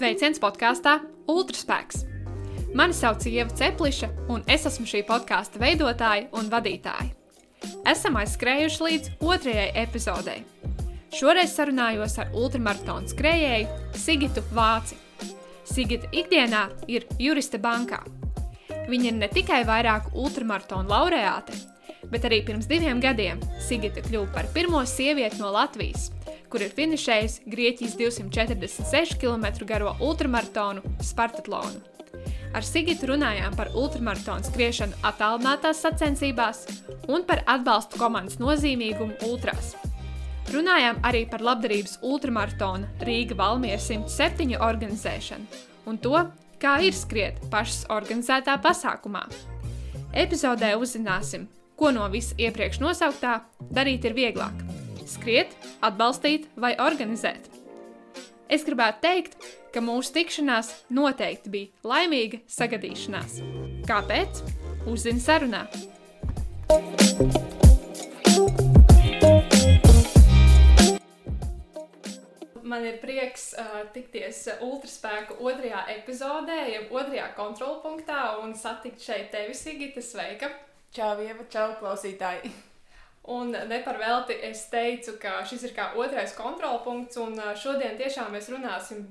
Sveiciens podkāstā Ultraspēks! Mani sauc Ieva Cepliša, un es esmu šī podkāsta veidotāja un vadītāja. Esam aizskrējuši līdz otrajai epizodei. Šoreiz sarunājos ar ultramaratonu skrejēju Sigitu Vāci. Sigita ikdienā ir juriste bankā. Viņa ir ne tikai vairāku ultramaratonu laureāte, bet arī pirms diviem gadiem Sigita kļuva par pirmo sievieti no Latvijas, kur ir finišējusi Grieķijas 246 km garo ultramaratonu Spartatlonu. Ar Sigitu runājām par ultramaratonu skriešanu attālinātās sacensībās un par atbalstu komandas nozīmīgumu ultrās. Runājām arī par labdarības ultramaratona Rīga Valmiera 107 organizēšanu un to, kā ir skriet pašas organizētā pasākumā. Epizodē uzzināsim, ko no visa iepriekš nosauktā darīt ir vieglāk skriet, atbalstīt vai organizēt. Es gribētu teikt, ka mūsu tikšanās noteikti bija laimīga sagadīšanās. Kāpēc? Uzzini sarunā! Man ir prieks uh, tikties ultraspēku otrajā epizodē, jeb otrajā kontrolpunktā un satikt šeit tevi, Sigita. Sveika! Čau, Ieva, čau, klausītāji! Un ne par velti es teicu, ka šis ir kā otrais kontrolpunkts, un šodien tiešām mēs runāsim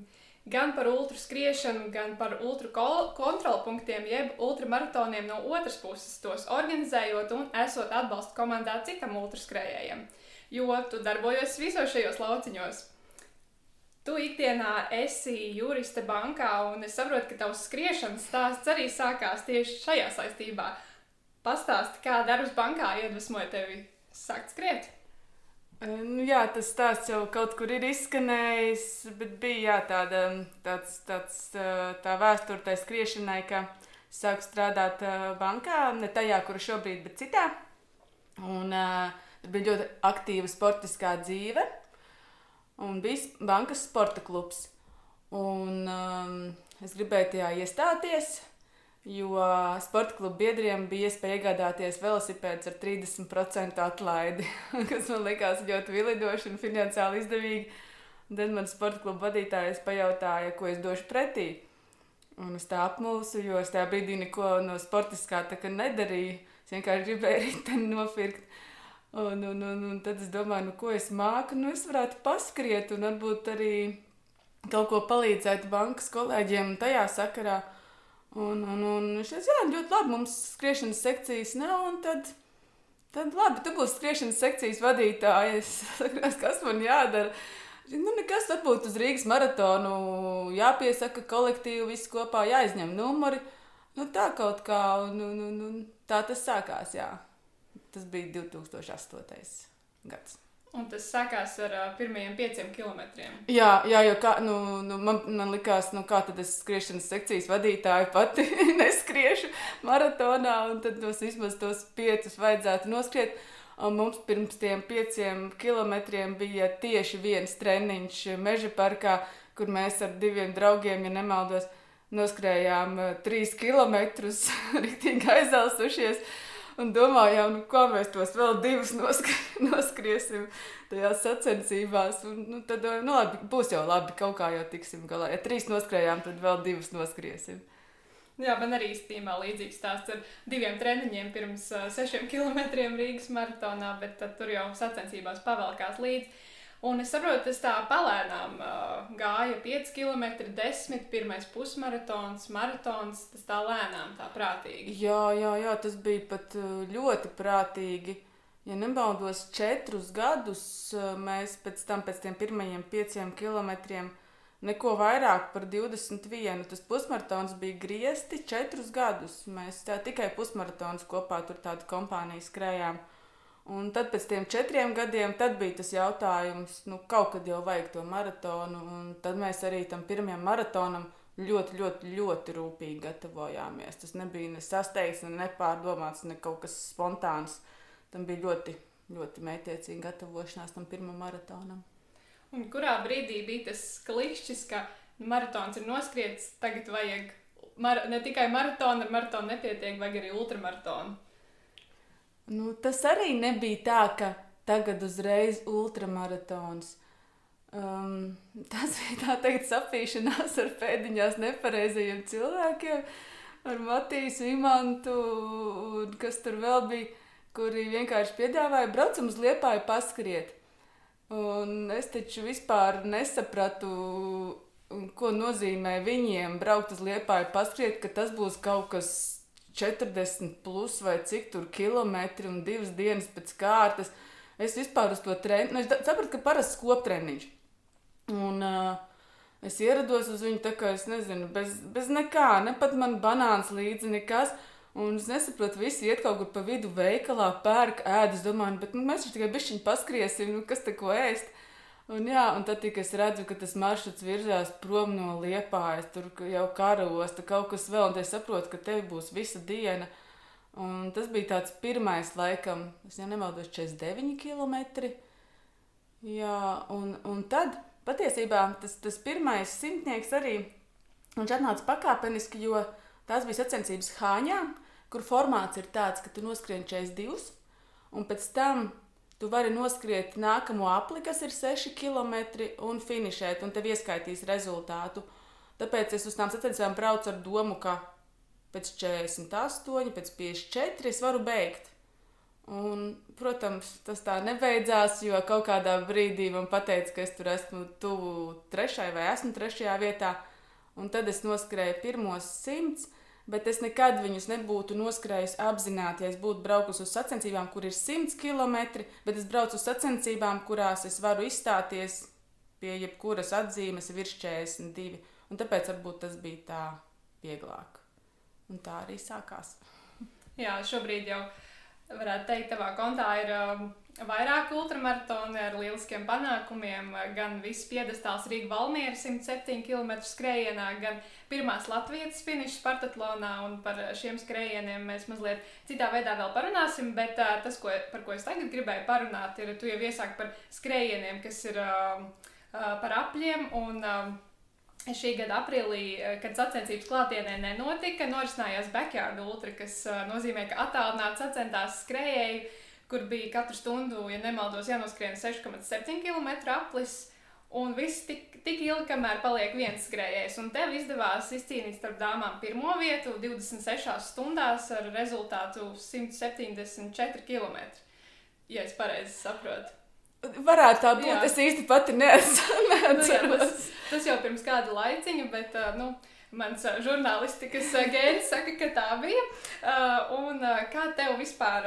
gan par ultraskriešanu, gan par ultra kontrolpunktiem, jeb ultramaratoniem no otras puses, tos organizējot un esot atbalsta komandā citam ultraskrējējam. Jo tu darbojies visos šajos lauciņos. Tu ikdienā esi juriste bankā, un es saprotu, ka tavs skriešanas stāsts arī sākās tieši šajā saistībā. Pastāsti, kā darbs bankā iedvesmoja tevi sākt skriet. Nu, jā, tas stāsts jau kaut kur ir izskanējis, bet bija jā, tāda, tāds, tāds, tā vēsture tai skriešanai, ka sāku strādāt bankā, ne tajā, kur šobrīd, bet citā. Un uh, bija ļoti aktīva sportiskā dzīve, un bija bankas sporta klubs. Un um, es gribēju tajā iestāties, jo sporta kluba biedriem bija iespēja iegādāties velosipēdus ar 30% atlaidi, kas man likās ļoti vilidoši un finansiāli izdevīgi. Un tad man sporta kluba vadītājs pajautāja, ko es došu pretī. Un es tā apmulsu, jo es tajā brīdī neko no sportiskā nedarīju. Es vienkārši gribēju riteni nopirkt. Un, un, un, un tad es domāju, nu, ko es māku. Nu, es varētu paskriet un varbūt arī kaut ko palīdzēt bankas kolēģiem tajā sakarā. Un, un, un es teicu, jā, ļoti labi, mums skriešanas sekcijas nav, tad, tad labi, tu būsi skriešanas sekcijas vadītājs. kas man jādara? Nu, nekas, varbūt uz Rīgas maratonu jāpiesaka kolektīvi, viss kopā jāizņem numuri. Nu, tā kaut kā, un, un, un tā tas sākās, jā. Tas bija 2008. gads. Un tas sākās ar uh, pirmajiem pieciem kilometriem. Jā, jā jo kā, nu, nu, man, man likās, nu, kā tad es skriešanas sekcijas vadītāju pati neskriešu maratonā, un tad tos vismaz tos piecus vajadzētu noskriet. Un mums pirms tiem pieciem kilometriem bija tieši viens treniņš meža parkā, kur mēs ar diviem draugiem, ja nemaldos, noskrējām trīs kilometrus, rīktīgi aizelsušies un domājām, nu, kā mēs tos vēl divus noskri, noskriesim tajās sacensībās. Un, nu, tad, nu, labi, būs jau labi, kaut kā jau tiksim galā. Ja trīs noskrējām, tad vēl divus noskriesim. Jā, man arī īstenībā līdzīgs stāsts ar diviem treniņiem pirms sešiem kilometriem Rīgas maratonā, bet tur jau sacensībās pavelkās līdzi. Un es saprotu, tas tā palēnām uh, gāja 5 km, 10, pirmais pusmaratons, maratons. Tas tā lēnām, tā prātīgi. Jā, jā, jā tas bija pat ļoti prātīgi. Ja nemaldos, četrus gadus mēs pēc tam, pēc tiem pirmajiem pieciem kilometriem, neko vairāk par 21. Tas pusmaratons bija griezti četrus gadus. Mēs tā, tikai pusmaratons kopā tur tādu kompāniju skrējām. Un tad pēc tam četriem gadiem bija tas jautājums, nu, kaut kad jau vajag to maratonu. Tad mēs arī tam pirmajam maratonam ļoti, ļoti, ļoti rūpīgi gatavojāmies. Tas nebija ne sasteigts, ne nepārdomāts, ne kaut kas spontāns. Tam bija ļoti, ļoti mētiecīga gatavošanās tam pirmam maratonam. Un kurā brīdī bija tas klikšķis, ka maratons ir noskrietis, tagad vajag mar ne tikai maratonu, ar maratonu nepietiek, vajag arī ultramaratonu? Nu, tas arī nebija tā, ka tagad uzreiz ultramaratons. Um, tas bija tā teikt, sapīšanās ar pēdiņās nepareizajiem cilvēkiem, ar Matīs, Imantu un kas tur vēl bija, kuri vienkārši piedāvāja braucam uz Liepāju paskriet. Un es taču vispār nesapratu, ko nozīmē viņiem braukt uz Liepāju paskriet, ka tas būs kaut kas 40 plus vai cik tur kilometri un divas dienas pēc kārtas. Es vispār uz to treniņu, nu, es sapratu, ka parasts koptreniņš. Un uh, es ierados uz viņu tā kā es nezinu, bez, bez nekā, ne pat man banāns līdzi, nekas. Un es nesaprotu, visi iet kaut kur pa vidu veikalā, pērk, ēd. Es domāju, bet nu, mēs taču tikai bišķiņi paskriesim, nu, kas te ko ēst. Un, jā, un tad, kad es redzu, ka tas maršruts virzās prom no liepājas, tur jau karos, tur kaut kas vēl, un es saprotu, ka tev būs visa diena. Un tas bija tāds pirmais, laikam, es ja nemaldos, 49 km. Jā, un, un tad patiesībā tas, tas pirmais simtnieks arī atnāca pakāpeniski, jo tās bija sacensības Hāņā, kur formāts ir tāds, ka tu noskrien 42, un pēc tam Tu vari noskriet nākamo apli, kas ir 6 km, un finišēt, un tev ieskaitīs rezultātu. Tāpēc es uz tām sacensībām braucu ar domu, ka pēc 48, pēc 54 es varu beigt. Un, protams, tas tā nebeidzās, jo kaut kādā brīdī man teica, ka es tur esmu tuvu trešajai vai esmu trešajā vietā. Un tad es noskrēju pirmos simtus bet es nekad viņus nebūtu noskrējis apzināti. Ja es būtu braukusi uz sacensībām, kur ir 100 km, bet es braucu uz sacensībām, kurās es varu izstāties pie jebkuras atzīmes virs 42. Un tāpēc varbūt tas bija tā vieglāk. Un tā arī sākās. Jā, šobrīd jau varētu teikt, tavā kontā ir um, vairāk ultramaratoni ar lieliskiem panākumiem. Gan viss piedestāls Rīga Valmiera 107 km skrējienā, gan pirmās Latvijas finiša Spartatlonā. Un par šiem skrējieniem mēs mazliet citā veidā vēl parunāsim. Bet uh, tas, ko, par ko es tagad gribēju parunāt, ir, tu jau iesāk par skrējieniem, kas ir uh, uh, par apļiem. Un, uh, Šī gada aprīlī, kad sacensības klātienē nenotika, norisinājās Backyard Ultra, kas uh, nozīmē, ka attālināti sacentās skrējēji kur bija katru stundu, ja nemaldos, jānoskrien 6,7 km aplis. Un viss tik, tik ilgi, kamēr paliek viens skrejējs. Un tev izdevās izcīnīt starp dāmām pirmo vietu 26 stundās ar rezultātu 174 km. Ja es pareizi saprotu. Varētu tā būt. Jā. Es īsti pati neatceros. nu, jā, tas, tas jau pirms kāda laiciņa, bet nu, mans žurnālistikas gēns saka, ka tā bija. Un kā tev vispār,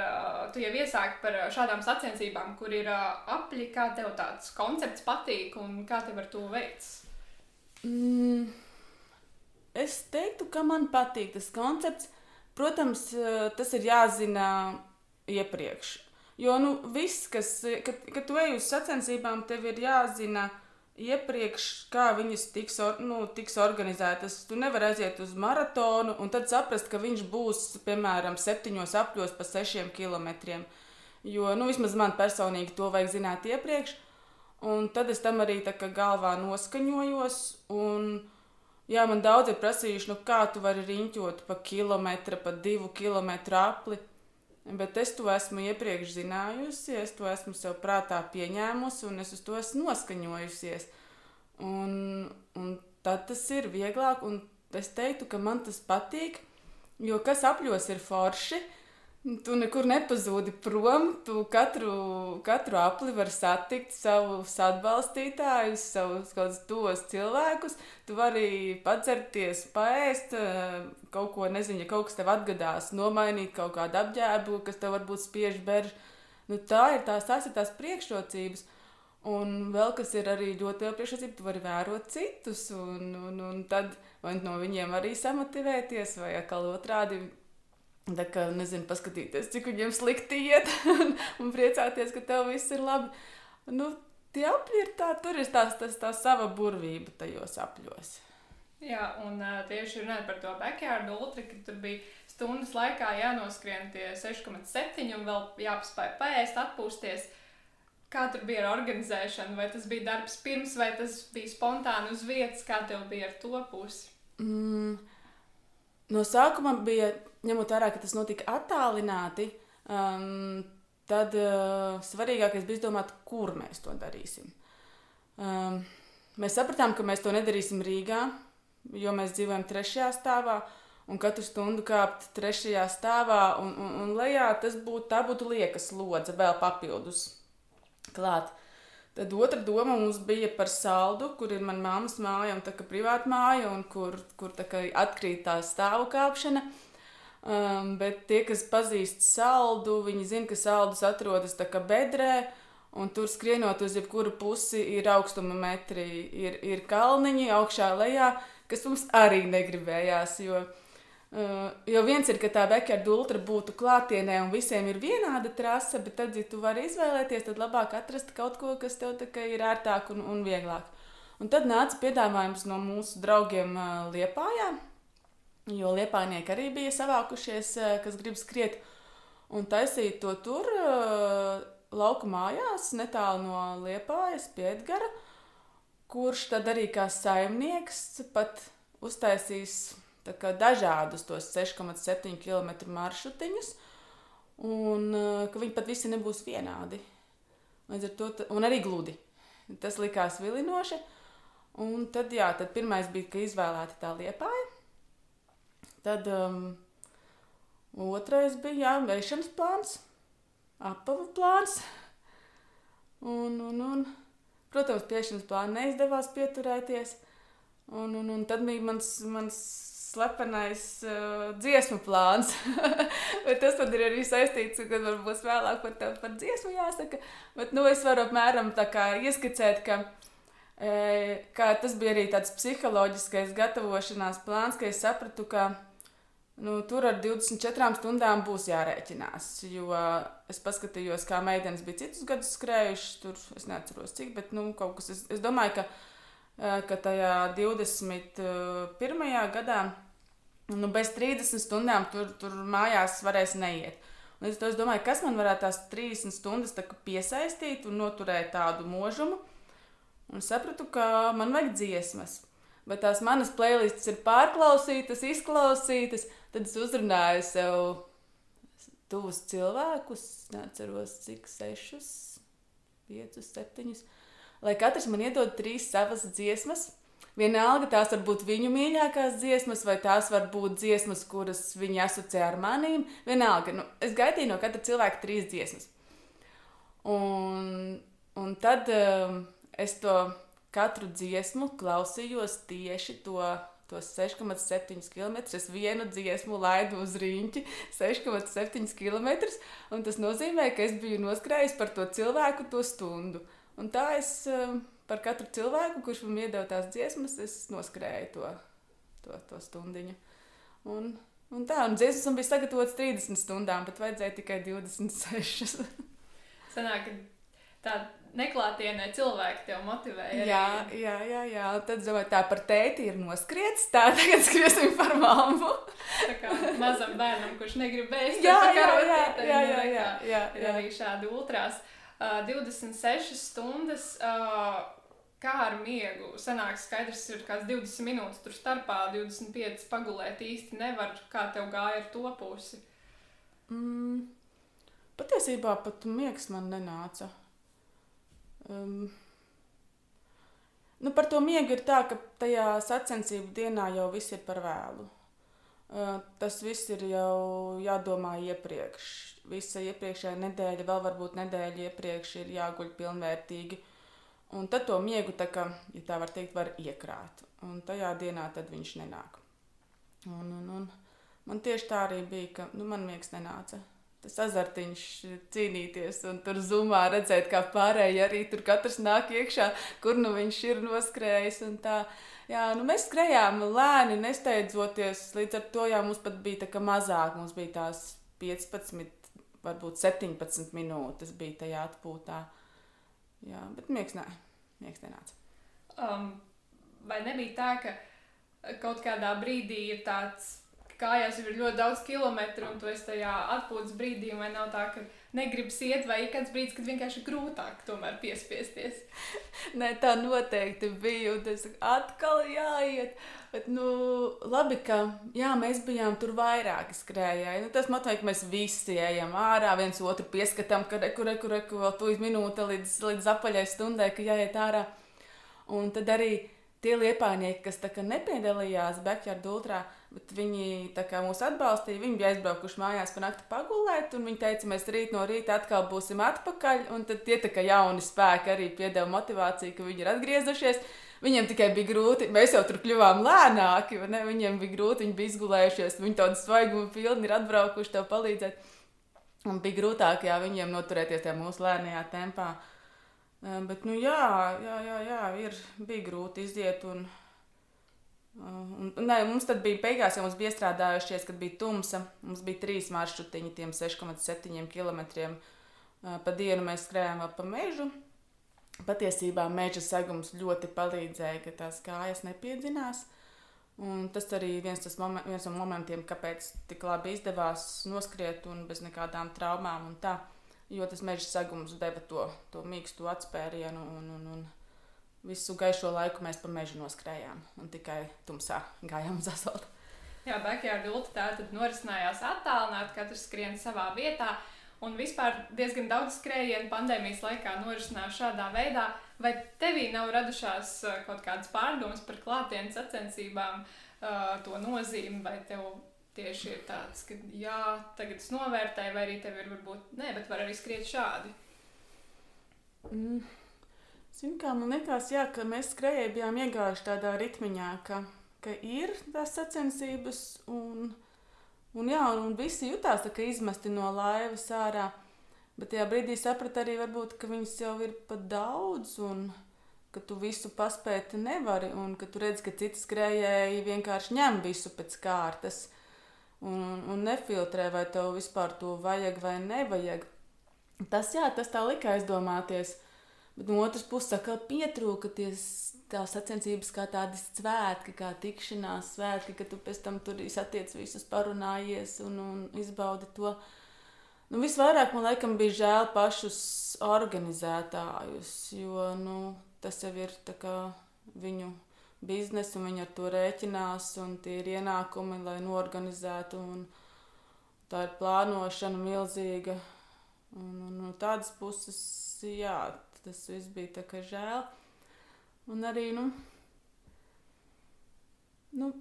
tu jau iesāki par šādām sacensībām, kur ir apli, kā tev tāds koncepts patīk un kā tev ar to veids? Mm, es teiktu, ka man patīk tas koncepts. Protams, tas ir jāzina iepriekš. Jo nu, viss, kas, kad, kad tu ej uz sacensībām, tev ir jāzina, uh, iepriekš, kā viņas tiks, or, nu, tiks organizētas. Tu nevari aiziet uz maratonu un tad saprast, ka viņš būs piemēram septiņos apļos pa sešiem kilometriem. Jo nu, vismaz man personīgi to vajag zināt iepriekš. Un tad es tam arī tā kā galvā noskaņojos. Un, jā, man daudz ir prasījuši, nu, kā tu vari riņķot pa kilometru, pa divu kilometru apli. Bet es to esmu iepriekš zinājusi, es to esmu sev prātā pieņēmusi un es uz to esmu noskaņojusies. Un, un tad tas ir vieglāk, un es teiktu, ka man tas patīk, jo kas apļos ir forši, Tu nekur nepazūdi prom. Tu katru, katru apli vari satikt savus atbalstītājus, savus kādus tos cilvēkus. Tu vari padzerties, paēst, eh, kaut ko nezinu, ja kaut kas tev atgadās, nomainīt kaut kādu apģērbu, kas tev varbūt spiež berž. Nu, tā ir tās, tās ir tās priekšrocības. Un vēl kas ir arī ļoti liela priekšrocība, tu vari vērot citus, un, un, un tad vai no viņiem arī samotivēties, vai atkal otrādi Tā kā nezinu, paskatīties, cik viņiem slikti iet, un, un priecāties, ka tev viss ir labi. Nu, tie apļi ir tā, tur ir tās, tas, tā sava burvība tajos apļos. Jā, un uh, tieši runājot par to backyard ultra, ka tur bija stundas laikā jānoskrien tie 6,7 un vēl jāpaspēj paēst, atpūsties. Kā tur bija ar organizēšanu? Vai tas bija darbs pirms, vai tas bija spontāni uz vietas? Kā tev bija ar to pusi? Mm, no sākuma bija ņemot vērā, ka tas notika attālināti, um, tad uh, svarīgākais bija izdomāt, kur mēs to darīsim. Um, mēs sapratām, ka mēs to nedarīsim Rīgā, jo mēs dzīvojam trešajā stāvā. Un katru stundu kāpt trešajā stāvā un, un, un lejā, tas būtu, būtu liekas lodze vēl papildus klāt. Tad otra doma mums bija par saldu, kur ir mana mammas māja un tā kā privāta māja, un kur, kur tā kā atkrīt tā stāvu kāpšana. Um, bet tie, kas pazīst saldu, viņi zina, ka saldus atrodas tā kā bedrē, un tur skrienot uz jebkuru pusi ir augstuma metri, ir, ir kalniņi augšā lejā, kas mums arī negribējās, jo Uh, jo viens ir, ka tā backyard ultra būtu klātienē un visiem ir vienāda trase, bet tad, ja tu vari izvēlēties, tad labāk atrast kaut ko, kas tev ir ērtāk un, un vieglāk. Un tad nāca piedāvājums no mūsu draugiem uh, Liepājā, jo Liepājnieki arī bija savākušies, uh, kas grib skriet un taisīt to tur uh, lauku mājās, netālu no Liepājas pie Edgara, kurš tad arī kā saimnieks pat uztaisīs dažādus tos 6,7 km maršrutiņus, un uh, ka viņi pat visi nebūs vienādi. Līdz ar to, un arī gludi. Tas likās vilinoši. Un tad, jā, tad pirmais bija, ka izvēlēta tā liepāja. Tad um, otrais bija, jā, veišanas plāns, apavu plāns. Un, un, un, protams, pie šīs plāna neizdevās pieturēties. Un, un, un tad bija mans, mans slepenais uh, dziesmu plāns. Bet tas man ir arī saistīts, kad varbūt vēlāk par, tā, par dziesmu jāsaka. Bet nu, es varu apmēram tā kā ieskicēt, ka, e, ka tas bija arī tāds psiholoģiskais gatavošanās plāns, ka es sapratu, ka nu, tur ar 24 stundām būs jārēķinās. Jo es paskatījos, kā meitenes bija citus gadus skrējušas, tur es neatceros cik, bet nu, kaut kas, es, es domāju, ka ka tajā 21. gadā nu, bez 30 stundām tur, tur mājās varēs neiet. Un es, es domāju, kas man varētu tās 30 stundas tā piesaistīt un noturēt tādu mūžumu. Un sapratu, ka man vajag dziesmas. Bet tās manas playlists ir pārklausītas, izklausītas. Tad es uzrunāju sev tuvus cilvēkus, neatceros cik, sešus, piecus, septiņus lai katrs man iedod trīs savas dziesmas. Vienalga, tās var būt viņu mīļākās dziesmas, vai tās var būt dziesmas, kuras viņi asociē ar manīm. Vienalga, nu, es gaidīju no katra cilvēka trīs dziesmas. Un, un tad um, es to katru dziesmu klausījos tieši to tos 6,7 km. Es vienu dziesmu laidu uz rīņķi 6,7 km. Tas nozīmē, ka es biju noskrējis par to cilvēku to stundu. Un tā es eh, par katru cilvēku, kurš man iedeva tās dziesmas, es noskrēju to, to, to stundiņu. Un, un tā, un dziesmas man bija sagatavotas 30 stundām, bet vajadzēja tikai 26. Sanāk, tā neklātienē cilvēki tev motivēja. Jā, jā, jā, jā. Tad, domāju, tā par tēti ir noskriets, tā tagad skriesim par mammu. tā kā mazam bērnam, kurš negrib bēst, jā, jā, jā, jā, jā, jā, jā, jā, jā. Ir arī šādi ultrās. Uh, uh, 26 stundas. Uh, Kā ar miegu? Sanāks, skaidrs, ir kāds 20 minūtes tur starpā, 25 pagulēt īsti nevar. Kā tev gāja ar to pusi? Mm, patiesībā pat miegs man nenāca. Um, nu par to miegu ir tā, ka tajā sacensību dienā jau viss ir par vēlu. Tas viss ir jau jādomā iepriekš visa iepriekšējā nedēļa, vēl varbūt nedēļa iepriekš ir jāguļ pilnvērtīgi. Un tad to miegu, tā kā, ja tā var teikt, var iekrāt. Un tajā dienā tad viņš nenāk. Un, un, un man tieši tā arī bija, ka nu, man miegs nenāca. Tas azartiņš cīnīties un tur zumā redzēt, kā pārējie arī tur katrs nāk iekšā, kur nu viņš ir noskrējis. Jā, nu mēs skrējām lēni, nesteidzoties. Līdz ar to jā, mums pat bija tā kā mazāk. Mums bija tās 15 varbūt 17 minūtes bija tajā atpūtā. Jā, bet miegs, nē, miegs nenāca. Um, vai nebija tā, ka kaut kādā brīdī ir tāds, kājās jau ir ļoti daudz kilometru, un tu esi tajā atpūtas brīdī, vai nav tā, ka negribas iet, vai ir kāds brīdis, kad vienkārši grūtāk tomēr piespiesties? Nē, tā noteikti bija, un tas atkal jāiet. Bet, nu, labi, ka jā, mēs bijām tur vairāki skrējēji. Nu, tas nozīmē, ka mēs visi ejam ārā, viens otru pieskatām, ka reku, reku, reku, vēl tuvis minūte līdz, līdz apaļai stundai, ka jāiet ārā. Un tad arī tie liepānieki, kas nepiedalījās Backyard Ultrā, bet viņi mūs atbalstīja. Viņi bija aizbraukuši mājās pa nakti pagulēt, un viņi teica, mēs rīt no rīta atkal būsim atpakaļ. Un tad tie tā kā jauni spēki arī piedeva motivāciju, ka viņi ir atgriezušies. Viņiem tikai bija grūti, mēs jau tur kļuvām lēnāki, ne? viņiem bija grūti, viņi bija izgulējušies, viņi tādu svaigumu pilni ir atbraukuši tev palīdzēt. Un bija grūtāk, jā, viņiem noturēties tajā mūsu lēnajā tempā. Bet, nu, jā, jā, jā, jā ir, bija grūti iziet. Un, un, ne, mums tad bija beigās, jau mums bija iestrādājušies, kad bija tumsa. Mums bija trīs maršrutiņi, tiem 6,7 km. Pa dienu mēs skrējām vēl pa mežu. Patiesībā meža segums ļoti palīdzēja, ka tās kājas nepiedzinās. Un tas arī viens, momen, viens no momentiem, kāpēc tik labi izdevās noskriet un bez nekādām traumām. Tā, jo tas meža segums deva to, to mīkstu atspērienu un, un, un visu gaišo laiku mēs pa mežu noskrējām un tikai tumsā gājām uz asfalta. Jā, Backyard Ultra tā tad norisinājās attālināti, katrs skrien savā vietā. Un vispār diezgan daudz skrējienu pandēmijas laikā norisinās šādā veidā. Vai tevī nav radušās uh, kaut kādas pārdomas par klātienes sacensībām, uh, to nozīmi, vai tev tieši ir tāds, ka jā, tagad es novērtēju, vai arī tev ir varbūt nē, bet var arī skriet šādi? Mm. Zinu, kā man liekas, jā, ka mēs skrējēji bijām iegājuši tādā ritmiņā, ka, ka ir tās sacensības un Un, jā, un visi jutās izmesti no laivas ārā. Bet tajā brīdī sapratu arī, varbūt, ka viņas jau ir pat daudz, un ka tu visu paspēt nevari, un ka tu redz, ka citi skrējēji vienkārši ņem visu pēc kārtas un, un nefiltrē, vai tev vispār to vajag vai nevajag. Tas, jā, tas tā lika aizdomāties. Bet no otras puses, atkal pietrūka tās sacensības kā tādi svētki, kā tikšanās svētki, ka tu pēc tam tur satiec visus parunājies un, un izbaudi to. Nu, visvairāk man laikam bija žēl pašus organizētājus, jo nu, tas jau ir viņu biznesa, un viņi ar to rēķinās, un tie ir ienākumi, lai norganizētu. Tā ir plānošana milzīga. Un, un no tādas puses, jā, tas viss bija tā kā žēl. Un arī, nu, nu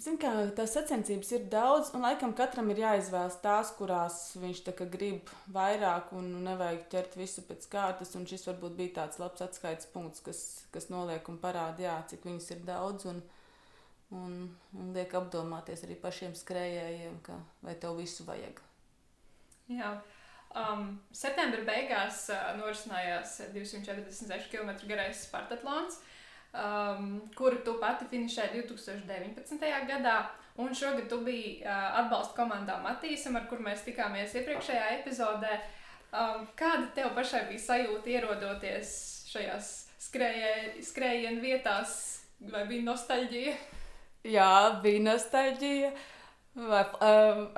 Zin, kā, tās sacensības ir daudz, un laikam katram ir jāizvēlas tās, kurās viņš grib vairāk un nevajag ķert visu pēc kārtas. Šis varbūt bija tāds labs atskaites punkts, kas, kas noliek un parāda, jā, cik viņas ir daudz. Un, un, un liek apdomāties arī pašiem skrējējiem, ka, vai tev visu vajag. Jā. Um, septembra beigās uh, norisinājās 246 km garais Spartatlons, um, kuru tu pati finišēji 2019. gadā. Un šogad tu biji uh, atbalsta komandā Matīsam, ar kur mēs tikāmies iepriekšējā epizodē. Um, kāda tev pašai bija sajūta ierodoties šajās skrējienu vietās, vai bija nostalģija? Jā, bija nostalģija. Uh, Vai,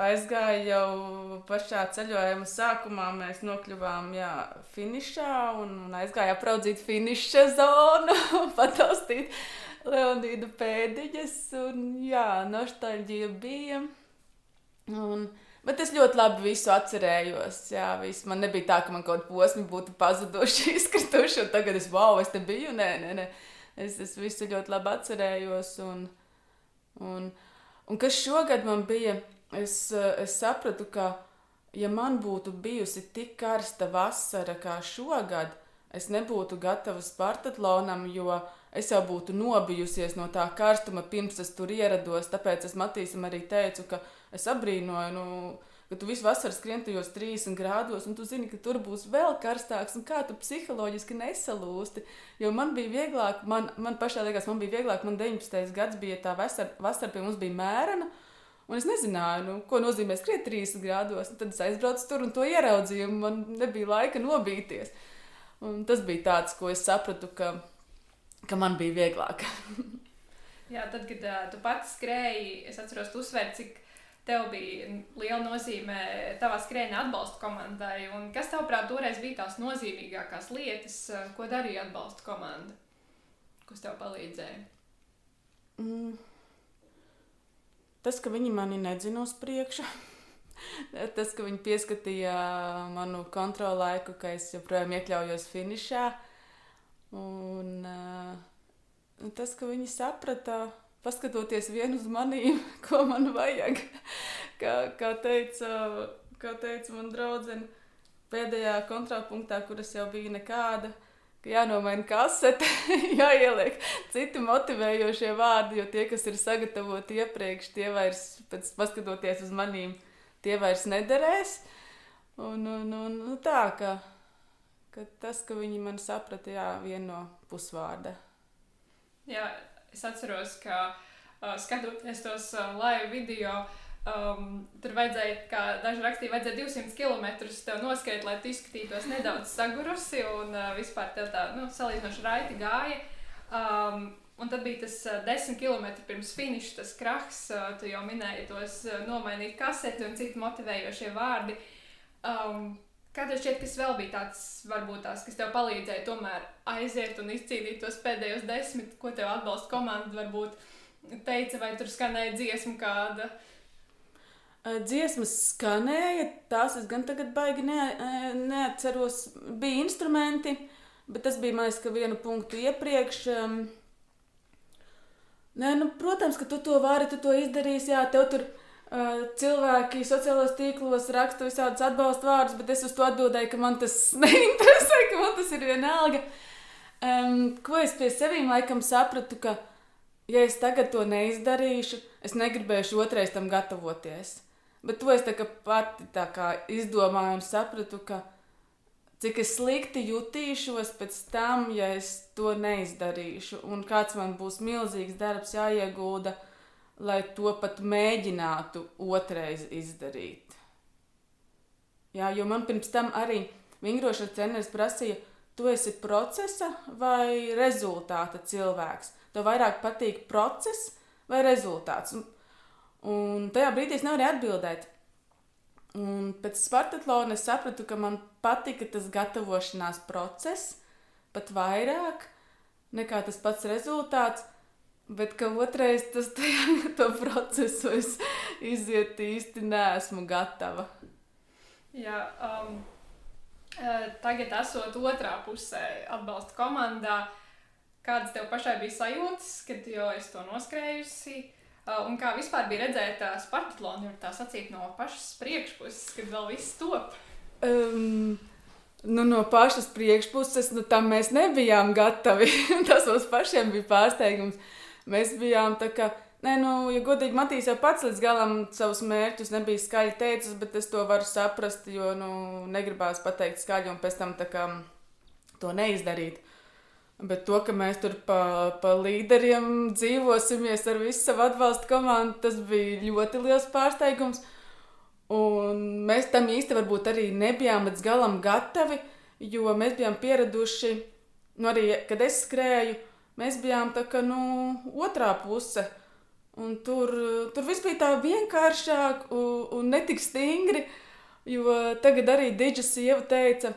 aizgāja jau pašā ceļojuma sākumā. Mēs nokļuvām jā, finišā un, un aizgāja apraudzīt finiša zonu, pataustīt Leonīdu pēdiņas. Un, jā, nostalģija bija. Un, bet es ļoti labi visu atcerējos. Jā, visu. Man nebija tā, ka man kaut kāda posma būtu pazuduši, izkrituši, un tagad es wow, es te biju. Nē, nē, nē. Es, es visu ļoti labi atcerējos. Un, un, Un kas šogad man bija, es, es sapratu, ka, ja man būtu bijusi tik karsta vasara kā šogad, es nebūtu gatava Spartatlonam, jo es jau būtu nobijusies no tā karstuma pirms es tur ierados. Tāpēc es Matīsam arī teicu, ka es abrīnoju. Nu, ka tu visu vasaru skrien tajos 30 grādos, un tu zini, ka tur būs vēl karstāks, un kā tu psiholoģiski nesalūsti. Jo man bija vieglāk, man, man pašā liekas, man bija vieglāk, man 19. gads bija tā vasara, vasara pie mums bija mērena. Un es nezināju, nu, ko nozīmē skriet 30 grādos. Tad es aizbraucu tur un to ieraudzīju, un man nebija laika nobīties. Un tas bija tāds, ko es sapratu, ka, ka man bija vieglāk. Jā, tad, kad uh, tu pats skrēji, es atceros, tu uzsvēri, cik tev bija liela nozīme tavā skrējienā atbalsta komandai. Un kas tavāprāt toreiz bija tās nozīmīgākās lietas, ko darīja atbalsta komanda, kas tev palīdzēja? Mm. Tas, ka viņi mani nedzina uz priekšu, tas, ka viņi pieskatīja manu kontrolēku, ka es joprojām iekļaujos finišā. Un, uh, tas, ka viņi saprata, paskatoties vienu uz maniem, ko man vajag. Kā, kā teica, kā teica man draudzene, pēdējā kontrapunktā, kuras jau bija nekāda, ka jānomaina kasete, jāieliek citi motivējošie vārdi, jo tie, kas ir sagatavoti iepriekš, tie vairs, pēc paskatoties uz maniem, tie vairs nederēs. Un, un, un, nu tā, ka, ka tas, ka viņi man saprata, jā, viena no pusvārda. Jā, es atceros, ka uh, skatoties tos uh, live video, um, tur vajadzēja, kā daži rakstīja, vajadzēja 200 km tev noskaidrot, lai tu izskatītos nedaudz sagurusi un uh, vispār tev tā nu, salīdzinoši raiti gāja. Um, Un tad bija tas uh, desmit km pirms finiša, tas krahs, uh, tu jau minēji tos uh, nomainīt kaseti un citi motivējošie vārdi. Um, Kā tev šķiet, kas vēl bija tāds, varbūt tās, kas tev palīdzēja tomēr aiziet un izcīnīt tos pēdējos desmit, ko tev atbalsta komanda varbūt teica, vai tur skanēja dziesma kāda? Dziesmas skanēja, tās es gan tagad baigi ne, neatceros. Bija instrumenti, bet tas bija, man liekas, vienu punktu iepriekš. Nē, nu, protams, ka tu to vari, tu to izdarīsi, jā, tev tur cilvēki sociālajos tīklos raksta visādus atbalsta vārdus, bet es uz to atbildēju, ka man tas neinteresē, ka man tas ir vienalga. Um, ko es pie sevīm laikam sapratu, ka, ja es tagad to neizdarīšu, es negribēšu otrais tam gatavoties. Bet to es tā pati tā kā izdomāju un sapratu, ka cik es slikti jutīšos pēc tam, ja es to neizdarīšu, un kāds man būs milzīgs darbs jāiegūda lai to pat mēģinātu otrais izdarīt. Jā, jo man pirms tam arī vingrošanas treneris prasīja, tu esi procesa vai rezultāta cilvēks. Tev vairāk patīk process vai rezultāts. Un, un tajā brīdī es nevarēju atbildēt. Un pēc Spartatlona es sapratu, ka man patika tas gatavošanās process pat vairāk nekā tas pats rezultāts. Bet ka otrais tas tajā, to procesu es iziet īsti neesmu gatava. Jā, um, tagad esot otrā pusē atbalsta komandā, kādas tev pašai bija sajūtas, kad jau es to noskrējusi? Un kā vispār bija redzēt Spartatlonu, tā sacīt no pašas priekšpuses, kad vēl viss top? Um, nu, no pašas priekšpuses, nu, tam mēs nebijām gatavi. Tas mums pašiem bija pārsteigums. Uh, Mēs bijām tā kā. Nē, nu, ja godīgi, Matīs jau pats līdz galam savus mērķus nebija skaļi teicis, bet es to varu saprast, jo nu, negribās pateikt skaļi un pēc tam kā, to neizdarīt. Bet to, ka mēs tur pa, pa līderiem dzīvosimies ar visu savu atbalstu komandu, tas bija ļoti liels pārsteigums. Un mēs tam īsti varbūt arī nebijām līdz galam gatavi, jo mēs bijām pieraduši, nu arī, kad es skrēju, mēs bijām tā kā nu, otrā puse. Un tur, tur viss bija tā vienkāršāk un, un netik stingri. Jo tagad arī Digita sieva teica,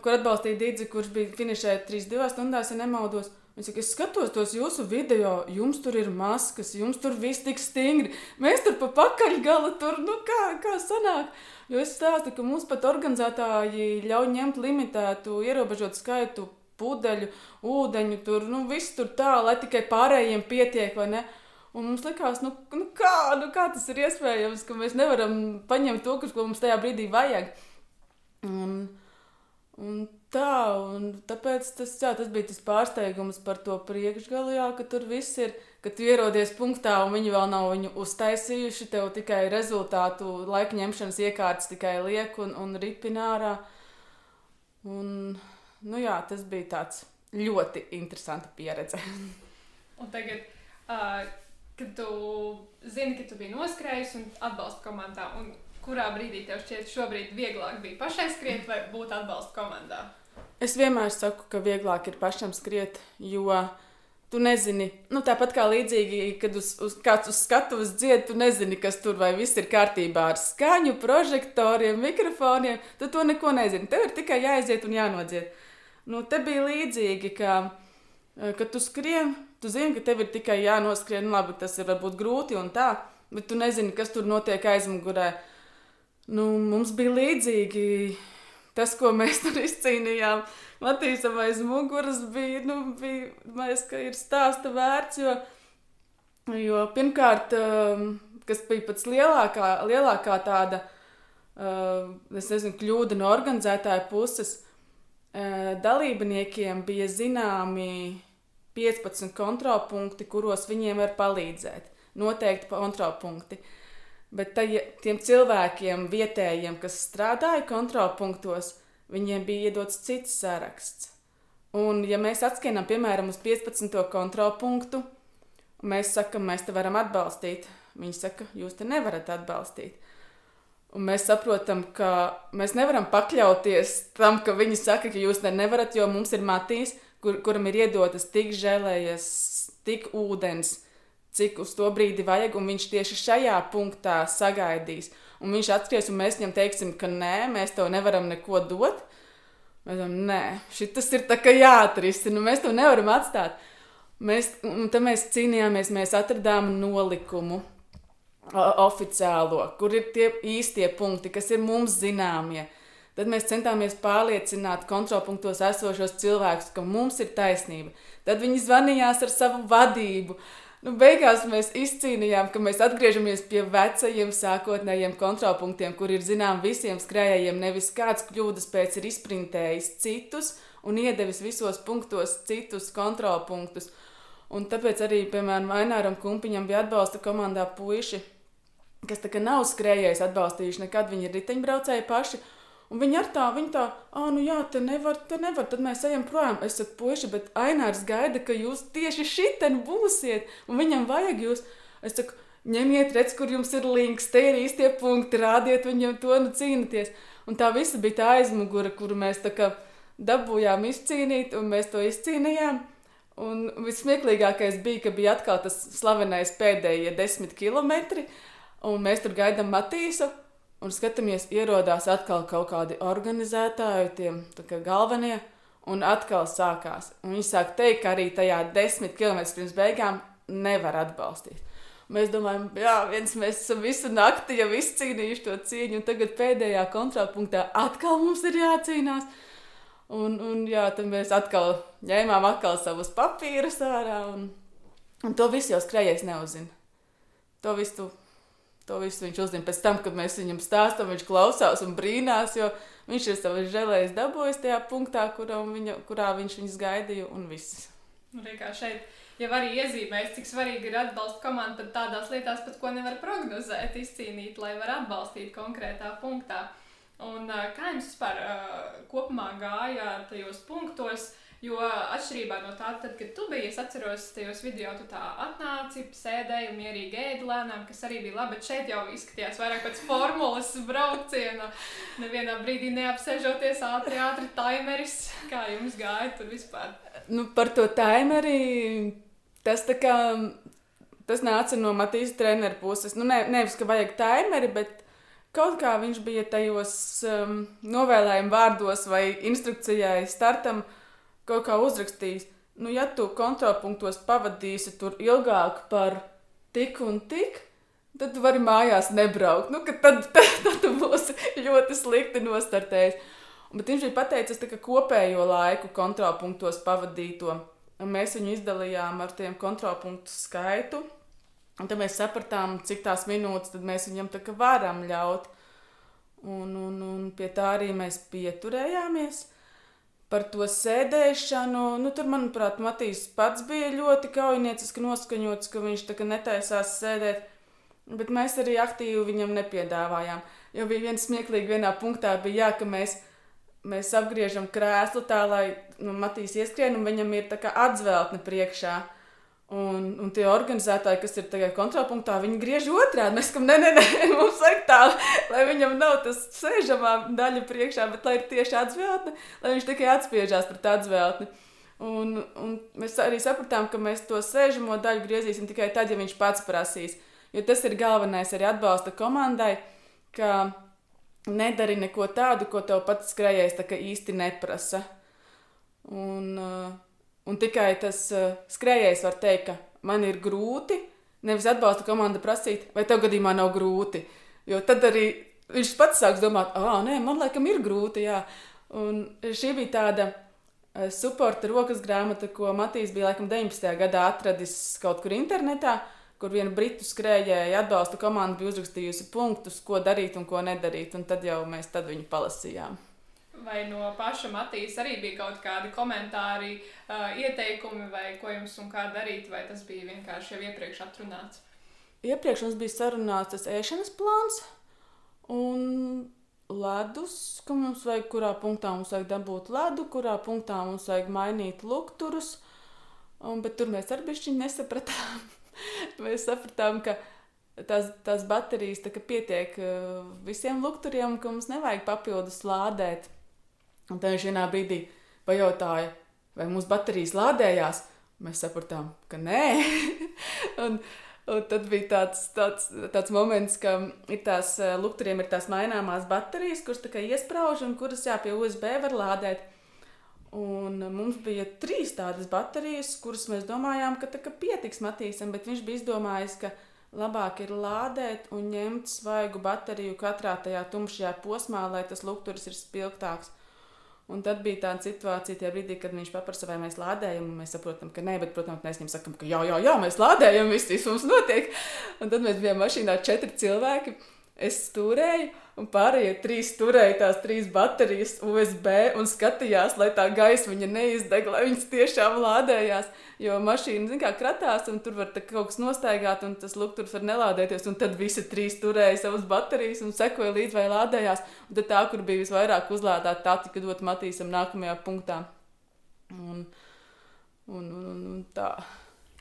kur atbalstīja Digita, kurš bija finišējis 3-2 stundās, ja nemaldos. Viņš saka, es skatos tos jūsu video, jums tur ir maskas, jums tur viss tik stingri. Mēs tur pa pakaļgala tur, nu kā, kā sanāk. Jo es stāstu, ka mums pat organizētāji ļauj ņemt limitētu, ierobežotu skaitu pudeļu, ūdeņu, tur nu, viss tur tā, lai tikai pārējiem pietiek, vai ne? Un mums likās, nu, nu, kā, nu kā tas ir iespējams, ka mēs nevaram paņemt to, ko mums tajā brīdī vajag. Un, un tā, un tāpēc tas, jā, tas bija tas pārsteigums par to priekšgalu, jā, ka tur viss ir, ka tu ierodies punktā un viņi vēl nav viņu uztaisījuši, tev tikai rezultātu laika ņemšanas iekārtas tikai liek un, un ripinārā. Un, nu jā, tas bija tāds ļoti interesants pieredze. un tagad, uh, kad tu zini, ka tu biji noskrējis un atbalsta komandā, un kurā brīdī tev šķiet, šobrīd vieglāk bija pašai skriet vai būt atbalsta komandā? Es vienmēr saku, ka vieglāk ir pašam skriet, jo tu nezini, nu, tāpat kā līdzīgi, kad uz, uz, kāds uz skatuves dzied, tu nezini, kas tur vai viss ir kārtībā ar skaņu, prožektoriem, mikrofoniem. Tu to neko nezini. Tev ir tikai jāaiziet un jānodzied. Nu, te bija līdzīgi, ka, eh, kad tu skrien, tu zini, ka tev ir tikai jānoskrien. Labi, tas ir varbūt grūti un tā, bet tu nezini, kas tur notiek aizmugurē. Nu, mums bija līdzīgi tas, ko mēs tur izcīnījām. Matīsam aiz muguras bija, nu, bija, mēs, ka ir stāsta vērts, jo, jo pirmkārt, um, kas bija pats lielākā, lielākā tāda, uh, es nezinu, kļūda no organizētāja puses, dalībniekiem bija zināmi 15 kontrolpunkti, kuros viņiem var palīdzēt. Noteikti kontrolpunkti. Bet tai, tiem cilvēkiem, vietējiem, kas strādāja kontrolpunktos, viņiem bija iedots cits saraksts. Un, ja mēs atskienam, piemēram, uz 15. kontrolpunktu, un mēs sakam, mēs te varam atbalstīt, viņi saka, jūs te nevarat atbalstīt. Un mēs saprotam, ka mēs nevaram pakļauties tam, ka viņi saka, ka jūs te nevarat, jo mums ir matīs, kur, kuram ir iedotas tik žēlējas, tik ūdens, cik uz to brīdi vajag, un viņš tieši šajā punktā sagaidīs un viņš atskries, un mēs viņam teiksim, ka nē, mēs tev nevaram neko dot. Mēs domājam, nē, šis ir jāatrisina, nu mēs to nevaram atstāt. Mēs, mēs cīnījāmies, mēs atradām nolikumu oficiālo, kur ir tie īstie punkti, kas ir mums zināmie. Tad mēs centāmies pārliecināt kontrolpunktos esošos cilvēkus, ka mums ir taisnība. Tad viņi zvanījās ar savu vadību. Nu, beigās mēs izcīnījām, ka mēs atgriežamies pie vecajiem sākotnējiem kontrolpunktiem, kur ir zinām visiem skrējējiem, nevis kāds kļūdas pēc ir izprintējis citus un iedevis visos punktos citus kontrolpunktus. Un tāpēc arī, piemēram, Aināram Kumpiņam bija atbalsta komandā puiši, kas tā kā nav skrējējis atbalstījuši nekad, viņi ir riteņbraucēji paši, Un viņi ar tā, viņi tā, ah, nu jā, te nevar, te nevar, tad mēs ejam projām. Es saku, puiši, bet Ainārs gaida, ka jūs tieši šitien būsiet, un viņam vajag jūs. Es saku, ņemiet, redz, kur jums ir links, te ir īstie punkti, rādiet viņam to, nu cīnīties. Un tā visa bija tā aizmugure, kuru mēs tā kā dabūjām izcīnīt, un mēs to izcīnījām. Un vismieklīgākais bija, ka bija atkal tas slavenais pēdējie desmit kilometri, un mēs tur gaidām Matīsu. Un skatāmies, ierodās atkal kaut kādi organizētāji, tie galvenie, un atkal sākās. Un viņi sāk teikt, ka arī tajā desmit km pirms beigām nevar atbalstīt. Mēs domājam, jā, viens mēs esam visu nakti jau izcīnījuši to cīņu, un tagad pēdējā kontrapunktā atkal mums ir jācīnās. Un, un jā, tad mēs atkal ņēmām atkal savus papīrus ārā, un, un to visu jau skrejējis neuzzina. To visu To visu viņš uzzina pēc tam, kad mēs viņam stāstām. Viņš klausās un brīnās, jo viņš ir savas žēlējas dabūjis tajā punktā, viņa, kurā viņš viņus gaidīja, un viss. Nu, kā šeit jau arī iezīmēs, cik svarīgi ir atbalsta komanda pat tādās lietās, pat ko nevar prognozēt, izcīnīt, lai var atbalstīt konkrētā punktā. Un, kā jums vispār kopumā gāja tajos punktos? Jo atšķirībā no tā, tad, kad tu biji, es atceros, tajos video tu tā atnāci, sēdēji un mierīgi ēdi lēnām, kas arī bija labi. Bet šeit jau izskatījās vairāk pēc formulas brauciena. Nevienā brīdī neapsēžoties ātri, ātri timeris. Kā jums gāja tur vispār? Nu, par to timeri tas tā kā. Tas nāca no Matīs treneru puses. Nu, ne, nevis, ka vajag timeri, bet kaut kā viņš bija tajos um, novēlējuma vārdos vai instrukcijai startam uh, kaut kā uzrakstījis, nu, ja tu kontrolpunktos pavadīsi tur ilgāk par tik un tik, tad tu vari mājās nebraukt. Nu, tad, tad, tad tu būsi ļoti slikti nostartējis. Bet viņš bija pateicis kopējo laiku kontrolpunktos pavadīto. Un mēs viņu izdalījām ar tiem kontrolpunktu skaitu. Un tad mēs sapratām, cik tās minūtes mēs viņam varam ļaut. Un, un, un pie tā arī mēs pieturējāmies par to sēdēšanu. Nu, tur, manuprāt, Matīs pats bija ļoti kaujinieciski noskaņots, ka viņš tā kā netaisās sēdēt. Bet mēs arī aktīvi viņam nepiedāvājām. Jo bija viens smieklīgi, vienā punktā bija jā, ka mēs, mēs apgriežam krēslu tā, lai nu, Matīs ieskrien un viņam ir tā kā atzveltne priekšā. Un, un tie organizētāji, kas ir tagad kontrolpunktā, viņi griež otrādi. Mēs sakām, nē, nē, nē, mums vajag tā, lai viņam nav tas sēžamā daļa priekšā, bet lai ir tieši atzveltne, lai viņš tikai atspiežās pret atzveltni. Un, un mēs arī sapratām, ka mēs to sēžamo daļu griezīsim tikai tad, ja viņš pats prasīs. Jo tas ir galvenais arī atbalsta komandai, ka nedari neko tādu, ko tev pats skrejējs īsti neprasa. Un, uh, un tikai tas uh, skrejējs var teikt, ka man ir grūti, nevis atbalsta komanda prasīt, vai tev gadījumā nav grūti. Jo tad arī viņš pats sāks domāt, ah, nē, man laikam ir grūti. Jā. Un šī bija tāda uh, supporta rokas grāmata, ko Matīs bija laikam 19. gadā atradis kaut kur internetā. Kur viena britu skrējēja atbalsta komanda bija uzrakstījusi punktus, ko darīt un ko nedarīt. Un tad jau mēs tad viņu palasījām. Vai no paša Matīs arī bija kaut kādi komentāri, uh, ieteikumi, vai ko jums un kā darīt, vai tas bija vienkārši jau iepriekš atrunāts? Iepriekš mums bija sarunāts tas ēšanas plāns un ledus, ka mums vajag, kurā punktā mums vajag dabūt ledu, kurā punktā mums vajag mainīt lukturus. Un, bet tur mēs arī bišķiņi nesapratām. mēs sapratām, ka tās, tās baterijas tā, pietiek uh, visiem lukturiem, ka mums nevajag papildus lādēt. Un tad viņš vienā brīdī pajautāja, vai mūsu baterijas lādējās. Mēs sapratām, ka nē. un, un tad bija tāds, tāds, tāds moments, ka ir tās uh, lukturiem ir tās maināmās baterijas, kuras tā kā iesprāž un kuras jā, pie USB var lādēt. Un mums bija trīs tādas baterijas, kuras mēs domājām, ka tā pietiks Matīsam, bet viņš bija izdomājis, ka labāk ir lādēt un ņemt svaigu bateriju katrā tajā tumšajā posmā, lai tas lukturis ir spilgtāks. Un tad bija tāda situācija, tajā brīdī, kad viņš paprasa, vai mēs lādējam, un mēs saprotam, ka nē, bet, protams, mēs viņam sakām, ka jā, jā, jā mēs lādējam, viss mums notiek. Un tad mēs bijām mašīnā četri cilvēki. Es stūrēju, un pārējie trīs turēja tās trīs baterijas USB un skatījās, lai tā gaisma neizdeg, lai viņas tiešām lādējās. Jo mašīna, zināmā mērā, kratās, un tur var kaut kas nostaigāt, un tas lukturs var nelādēties. Un tad visi trīs turēja savas baterijas un sekoja līdzi, vai lādējās. Un tad tā, kur bija visvairāk uzlādēta, tā tika dot Matīsam nākamajā punktā. Un, un, un, un, un tā.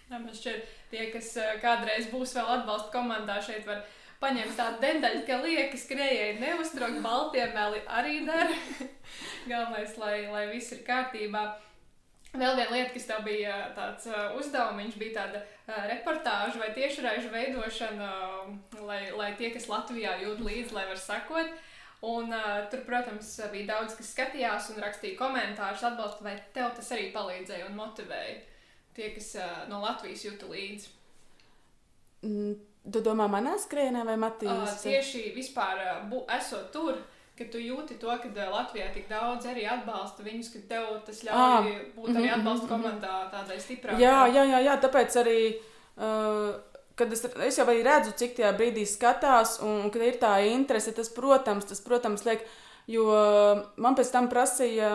Jā, man šķiet, tie, kas eh, kādreiz būs vēl atbalsta komandā, šeit var paņemt tādu dentaļu, ka liekas, skrejēji neuztraukt, baltie meli arī dara. Galvenais, lai, lai viss ir kārtībā. Vēl viena lieta, kas tev bija tāds uh, uzdevums, bija tāda uh, reportāža vai tiešraižu veidošana, uh, lai, lai tie, kas Latvijā jūt līdzi, lai var sekot. Un, uh, tur, protams, bija daudz, kas skatījās un rakstīja komentārus, atbalsta, vai tev tas arī palīdzēja un motivēja tie, kas uh, no Latvijas jūta līdzi. Mm Tu domā, manā skrējienā vai Matīs? Uh, tieši vispār, bu, esot tur, kad tu jūti to, ka Latvijā tik daudz arī atbalsta viņus, ka tev tas ļauj ah, būt arī mhm, atbalsta mhm, mhm. komandā tādai stiprākai. Jā, jā, jā, jā, tāpēc arī. Uh, Kad es, es jau redzu, cik tajā brīdī skatās, un, un kad ir tā interese, tas, protams, tas, protams liek, Jo man pēc tam prasīja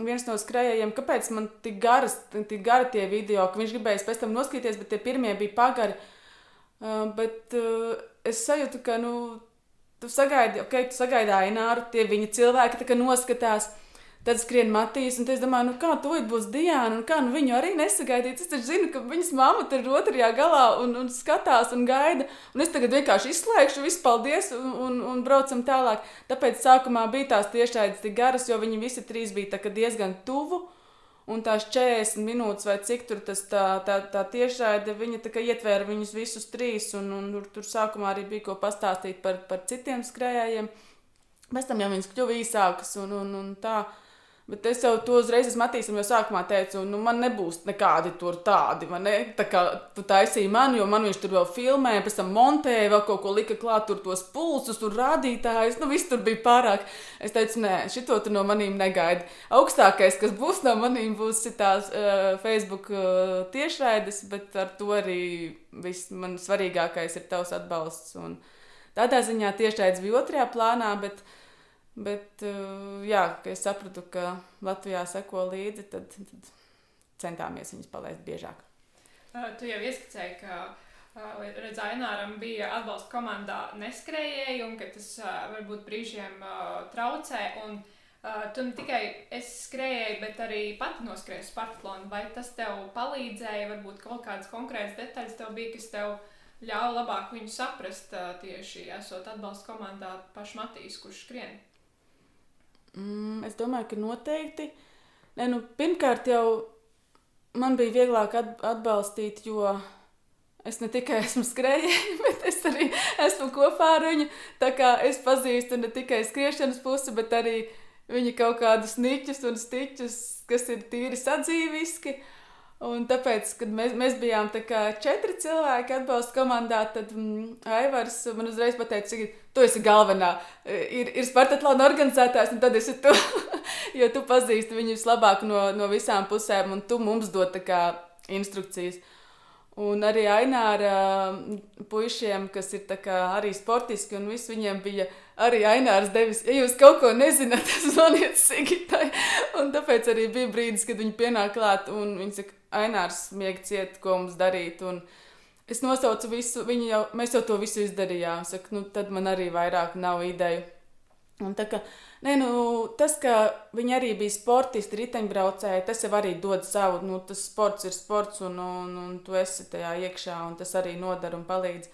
viens no skrejējiem, kāpēc man tik, garas, tik gari tie video, ka viņš gribēja pēc tam noskatīties, bet tie pirmie bija pagari. Uh, Uh, bet uh, es sajūtu, ka nu, tu sagaidi, ok, tu sagaidi aināru, tie viņa cilvēki noskatās. Tad skrien Matīs, un es domāju, nu kā to būs Diana, un kā nu viņu arī nesagaidīt. Es taču zinu, ka viņas mamma tur ir otrajā galā un, un skatās un gaida. Un es tagad vienkārši izslēgšu, visu paldies un, un, un braucam tālāk. Tāpēc sākumā bija tās tiešraides tik garas, jo viņi visi trīs bija diezgan tuvu un tās 40 minūtes, vai cik tur tas tā, tā, tā tiešraide, viņa tā kā ietvēra viņus visus trīs, un, un tur, tur sākumā arī bija ko pastāstīt par, par citiem skrējējiem. Pēc tam jau viņas kļuva īsākas un, un, un tā. Bet es jau to uzreiz Matīsam jau sākumā teicu, nu man nebūs nekādi tur tādi. Ne? Tā kā tu taisīji man, jo man viņš tur vēl filmēja, pēc tam montēja, vēl kaut ko lika klāt, tur tos pulsus, tur rādītājus, nu viss tur bija pārāk. Es teicu, nē, šito tu no manīm negaidi. Augstākais, kas būs no manīm, būs tās uh, Facebook uh, tiešraides, bet ar to arī viss man svarīgākais ir tavs atbalsts. Un tādā ziņā tiešraides bija otrajā plānā, bet Bet, uh, jā, kad es sapratu, ka Latvijā seko līdzi, tad, tad centāmies viņus palaist biežāk. Uh, tu jau ieskicēji, ka uh, redz, Aināram bija atbalsta komandā neskrējēji, un ka tas varbūt brīžiem traucē. Un, Tu ne tikai skrēji, bet arī pati noskrēji Spartaklonu. Vai tas tev palīdzēja, varbūt kaut kādas konkrētas detaļas tev bija, kas tev ļāva labāk viņu saprast tieši esot atbalsta komandā pašu Matīs, kurš skrien? Mm, es domāju, ka noteikti. Nē, nu, pirmkārt, jau man bija vieglāk atbalstīt, jo es ne tikai esmu skrejēji, bet es arī esmu kopā ar viņu. Tā kā es pazīstu ne tikai skriešanas pusi, bet arī viņa kaut kādus niķus un stiķus, kas ir tīri sadzīviski. Un tāpēc, kad mēs, mēs bijām četri cilvēki atbalsta komandā, tad mm, Aivars man uzreiz pateica, ka tu esi galvenā. Ir, ir Spartatlona organizētājs, un tad esi tu. jo tu pazīsti viņus labāk no, no visām pusēm, un tu mums dod kā, instrukcijas. Un arī Aināra puišiem, kas ir arī sportiski, un viss viņiem bija arī Ainārs devis. Ja jūs kaut ko nezināt, zvaniet Sigitai. Un tāpēc arī bija brīdis, kad viņi pienāk klāt, un viņi saka, Ainārs mieg ciet, ko mums darīt. Un es nosaucu visu, viņi jau, mēs jau to visu izdarījām. Saka, nu, tad man arī vairāk nav ideju. Un tā kā Nē, nu, tas, ka viņi arī bija sportisti, riteņbraucēji, tas jau arī dod savu. Nu, tas sports ir sports, un, un, un tu esi tajā iekšā, un tas arī nodara un palīdz.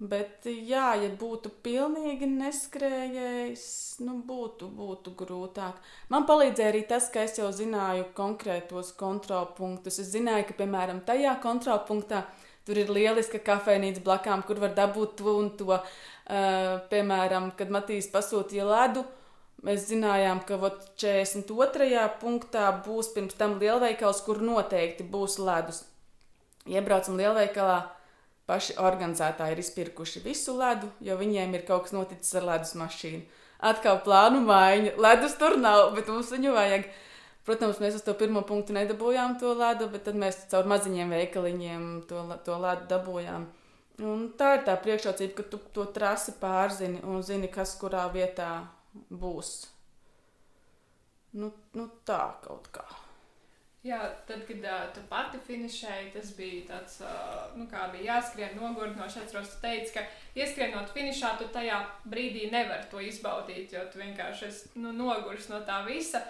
Bet, jā, ja būtu pilnīgi neskrējējis, nu, būtu, būtu grūtāk. Man palīdzēja arī tas, ka es jau zināju konkrētos kontrolpunktus. Es zināju, ka, piemēram, tajā kontrolpunktā tur ir lieliska kafejnīca blakām, kur var dabūt to un to. Uh, piemēram, kad Matīs pasūtīja ledu, Mēs zinājām, ka vat, 42. punktā būs pirms tam lielveikals, kur noteikti būs ledus. Iebraucam lielveikalā, paši organizētāji ir izpirkuši visu ledu, jo viņiem ir kaut kas noticis ar ledus mašīnu. Atkal plānu maiņa. Ledus tur nav, bet mums viņu vajag. Protams, mēs uz to pirmo punktu nedabūjām to ledu, bet tad mēs caur maziņiem veikaliņiem to, to ledu dabūjām. Un tā ir tā priekšrocība, ka tu to trasi pārzini un zini, kas kurā vietā būs. Nu, nu tā kaut kā. Jā, tad, kad uh, tu pati finišēji, tas bija tāds, uh, nu, kā bija jāskrien nogurdinoši. Atceros, tu teici, ka ieskrienot finišā, tu tajā brīdī nevari to izbaudīt, jo tu vienkārši esi nu, nogurs no tā visa.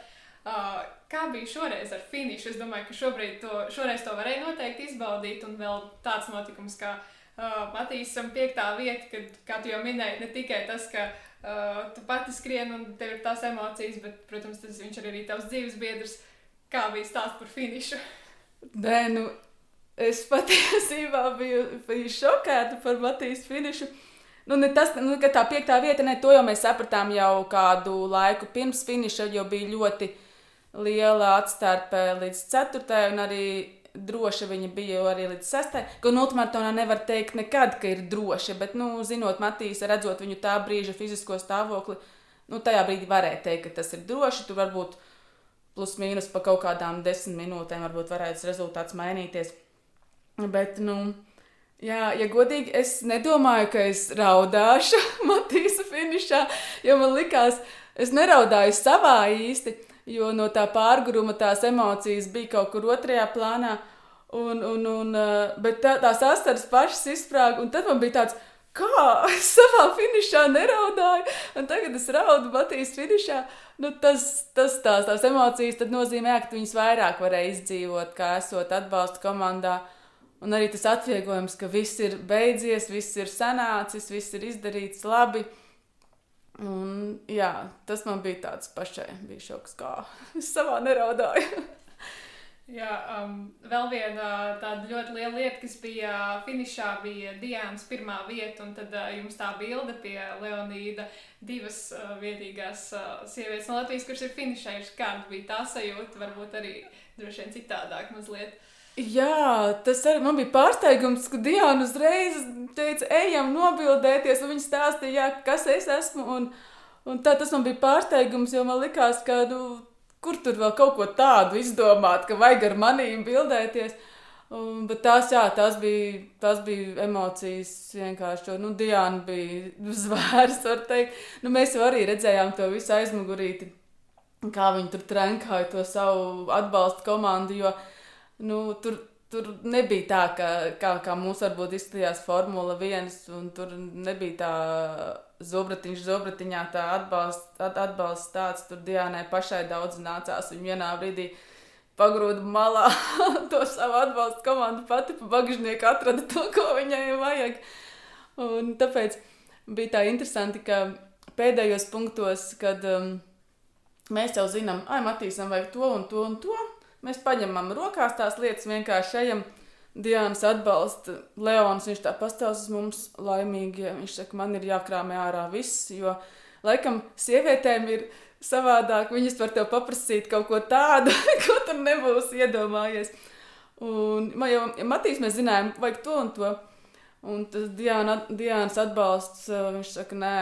Uh, kā bija šoreiz ar finišu? Es domāju, ka šobrīd to, šoreiz to varēja noteikti izbaudīt, un vēl tāds notikums, kā uh, Matīsam piektā vieta, kad, kā tu jau minēji, ne tikai tas, ka uh, Uh, tu pati skrieni un tev ir tās emocijas, bet, protams, tas viņš ir arī tavs dzīves biedrs. Kā bija stāsts par finišu? Nē, nu, es patiesībā biju, biju šokēta par Matīs finišu. Nu, tas, nu, tā piektā vieta, ne, to jau mēs sapratām jau kādu laiku pirms finiša, jo bija ļoti liela atstarpe līdz ceturtajai, un arī droša viņa bija arī līdz sastai. Gan ultramaratonā nevar teikt nekad, ka ir droša, bet, nu, zinot Matīsu, redzot viņu tā brīža fizisko stāvokli, nu, tajā brīdī varēja teikt, ka tas ir droši. Tur varbūt plus mīnus pa kaut kādām desmit minūtēm varbūt varētu rezultāts mainīties. Bet, nu, jā, ja godīgi, es nedomāju, ka es raudāšu Matīsa finišā, jo man likās, es neraudāju savā īsti jo no tā pārguruma tās emocijas bija kaut kur otrajā plānā. Un, un, un, eh, bet tā, tās asaras pašas izsprāga, un tad man bija tāds, kā es savā finišā neraudāju, un tagad es raudu Matīs finišā. Nu, tas, tas tās, tās emocijas nozīmē, ka viņas vairāk varēja izdzīvot, kā esot atbalsta komandā. Un arī tas atvieglojums, ka viss ir beidzies, viss ir sanācis, viss ir izdarīts labi. Un, jā, tas man bija tāds pašai, bija šoks, kā es savā neraudāju. Jā, um, vēl viena tāda ļoti liela lieta, kas bija finišā, bija Dienas pirmā vieta, un tad uh, jums tā bilde pie Leonīda divas uh, viedīgās uh, sievietes no Latvijas, kuras ir finišējušas. Kāda bija tā sajūta, varbūt arī droši vien citādāk mazliet. Jā, tas arī man bija pārsteigums, ka Diana uzreiz teica, ejam, nobildēties. Viņa stāstīja, jā, kas es esmu. Un, un tā, tas man bija pārsteigums, jo man likās, ka nu, kur tur vēl kaut ko tādu izdomāt, ka vajag ar manīm bildēties. Un, bet tās, jā, tās bija, tās bija emocijas vienkārši. Nu, Diana bija zvērs, var teikt. Nu, mēs jau arī redzējām to visu aizmugurīti, kā viņi tur trenkāja to savu atbalstu komandu. Jo, nu, tur, tur nebija tā, ka, kā, kā mums varbūt izskatījās Formula 1, un tur nebija tā zobratiņš, zobratiņā tā atbalsts, at, atbalsts tāds, tur Diānai pašai daudz nācās, un vienā brīdī pagrūda malā to savu atbalstu komandu pati pa bagžnieku atrada to, ko viņai vajag. Un tāpēc bija tā interesanti, ka pēdējos punktos, kad um, mēs jau zinām, ai, Matīsam vajag to un to un to, mēs paņemam rokās tās lietas, vienkārši ejam. Dienas atbalsta Leons. Viņš tā pastāv uz mums laimīgi. Viņš saka, man ir jākrāmē ārā viss, jo laikam sievietēm ir savādāk. Viņas var tev paprasīt kaut ko tādu, ko tu nebūsi iedomājies. Un man jau ja Matīs mēs zinājām, vajag to un to. Un tas Diana, Diānas atbalsts, viņš saka, nē,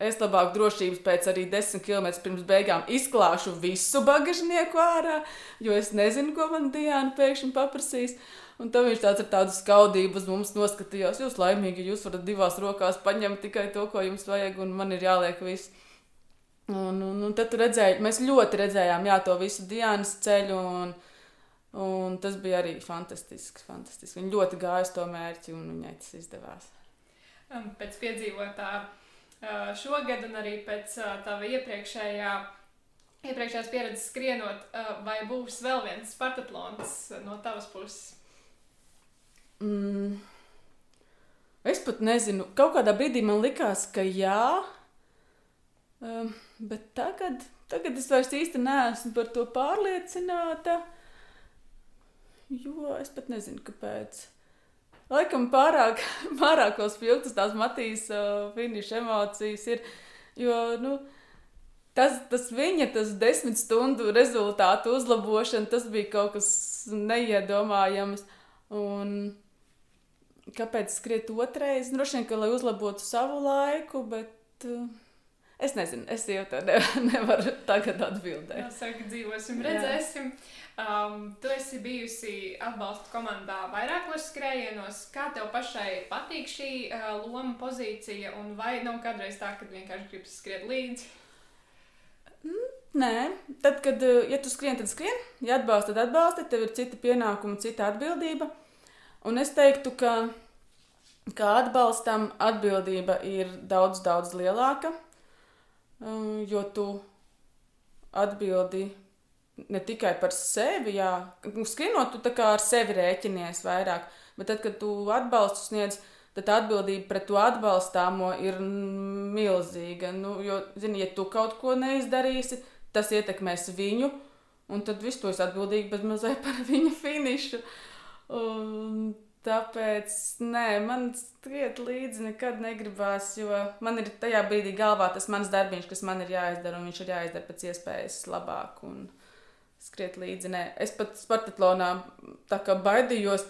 Es labāk drošības pēc arī 10 km pirms beigām izklāšu visu bagažnieku ārā, jo es nezinu, ko man Diana pēkšņi paprasīs. Un tad viņš tāds ar tādu skaudību uz mums noskatījās. Jūs laimīgi, jūs varat divās rokās paņemt tikai to, ko jums vajag, un man ir jāliek viss. Un, un, un tad redzēju, mēs ļoti redzējām jā, to visu Dienas ceļu, un, un tas bija arī fantastisks. fantastisks. Viņa ļoti gāja uz to mērķi, un viņai tas izdevās. Pēc piedzīvotā šogad, un arī pēc tava iepriekšējā, iepriekšējās pieredzes skrienot, vai būs vēl viens Spartatlons no tavas puses? Mm. Es pat nezinu, kaut kādā brīdī man likās, ka jā, um, bet tagad, tagad es vairs īsti neesmu par to pārliecināta. Jo es pat nezinu, kāpēc. Laikam pārāk, pārāk spilgtas tās Matīs uh, finiša emocijas ir, jo, nu, tas, tas viņa, tas desmit stundu rezultātu uzlabošana, tas bija kaut kas neiedomājams. Un kāpēc skriet otrais? Droši vien, ka lai uzlabotu savu laiku, bet uh, es nezinu, es jau tā ne, nevaru tagad atbildēt. Jā, saka, dzīvosim, redzēsim. Jā. Um, tu esi bijusi atbalsta komandā vairākos skrējienos. Kā tev pašai patīk šī uh, loma pozīcija, un vai nav kādreiz tā, ka vienkārši gribas skriet līdzi? Mm, nē, tad, kad uh, ja tu skrien, tad skrien. Ja atbalsta, tad atbalsta. Tev ir cita pienākuma, cita atbildība. Un es teiktu, ka, ka atbalstam atbildība ir daudz, daudz lielāka, um, jo tu atbildi ne tikai par sevi, jā, nu, skrienot, tu tā kā ar sevi rēķinies vairāk, bet tad, kad tu atbalstu sniedz, tad atbildība pret to atbalstāmo ir milzīga. Nu, jo, zini, ja tu kaut ko neizdarīsi, tas ietekmēs viņu, un tad viss to es atbildīgi bez mazliet par viņa finišu. Un tāpēc, nē, man skriet līdzi nekad negribās, jo man ir tajā brīdī galvā tas mans darbiņš, kas man ir jāizdara, un viņš ir jāizdara pēc iespējas labāk. Un, skriet līdzi. Nē. Es pat Spartatlonā tā kā baidījos.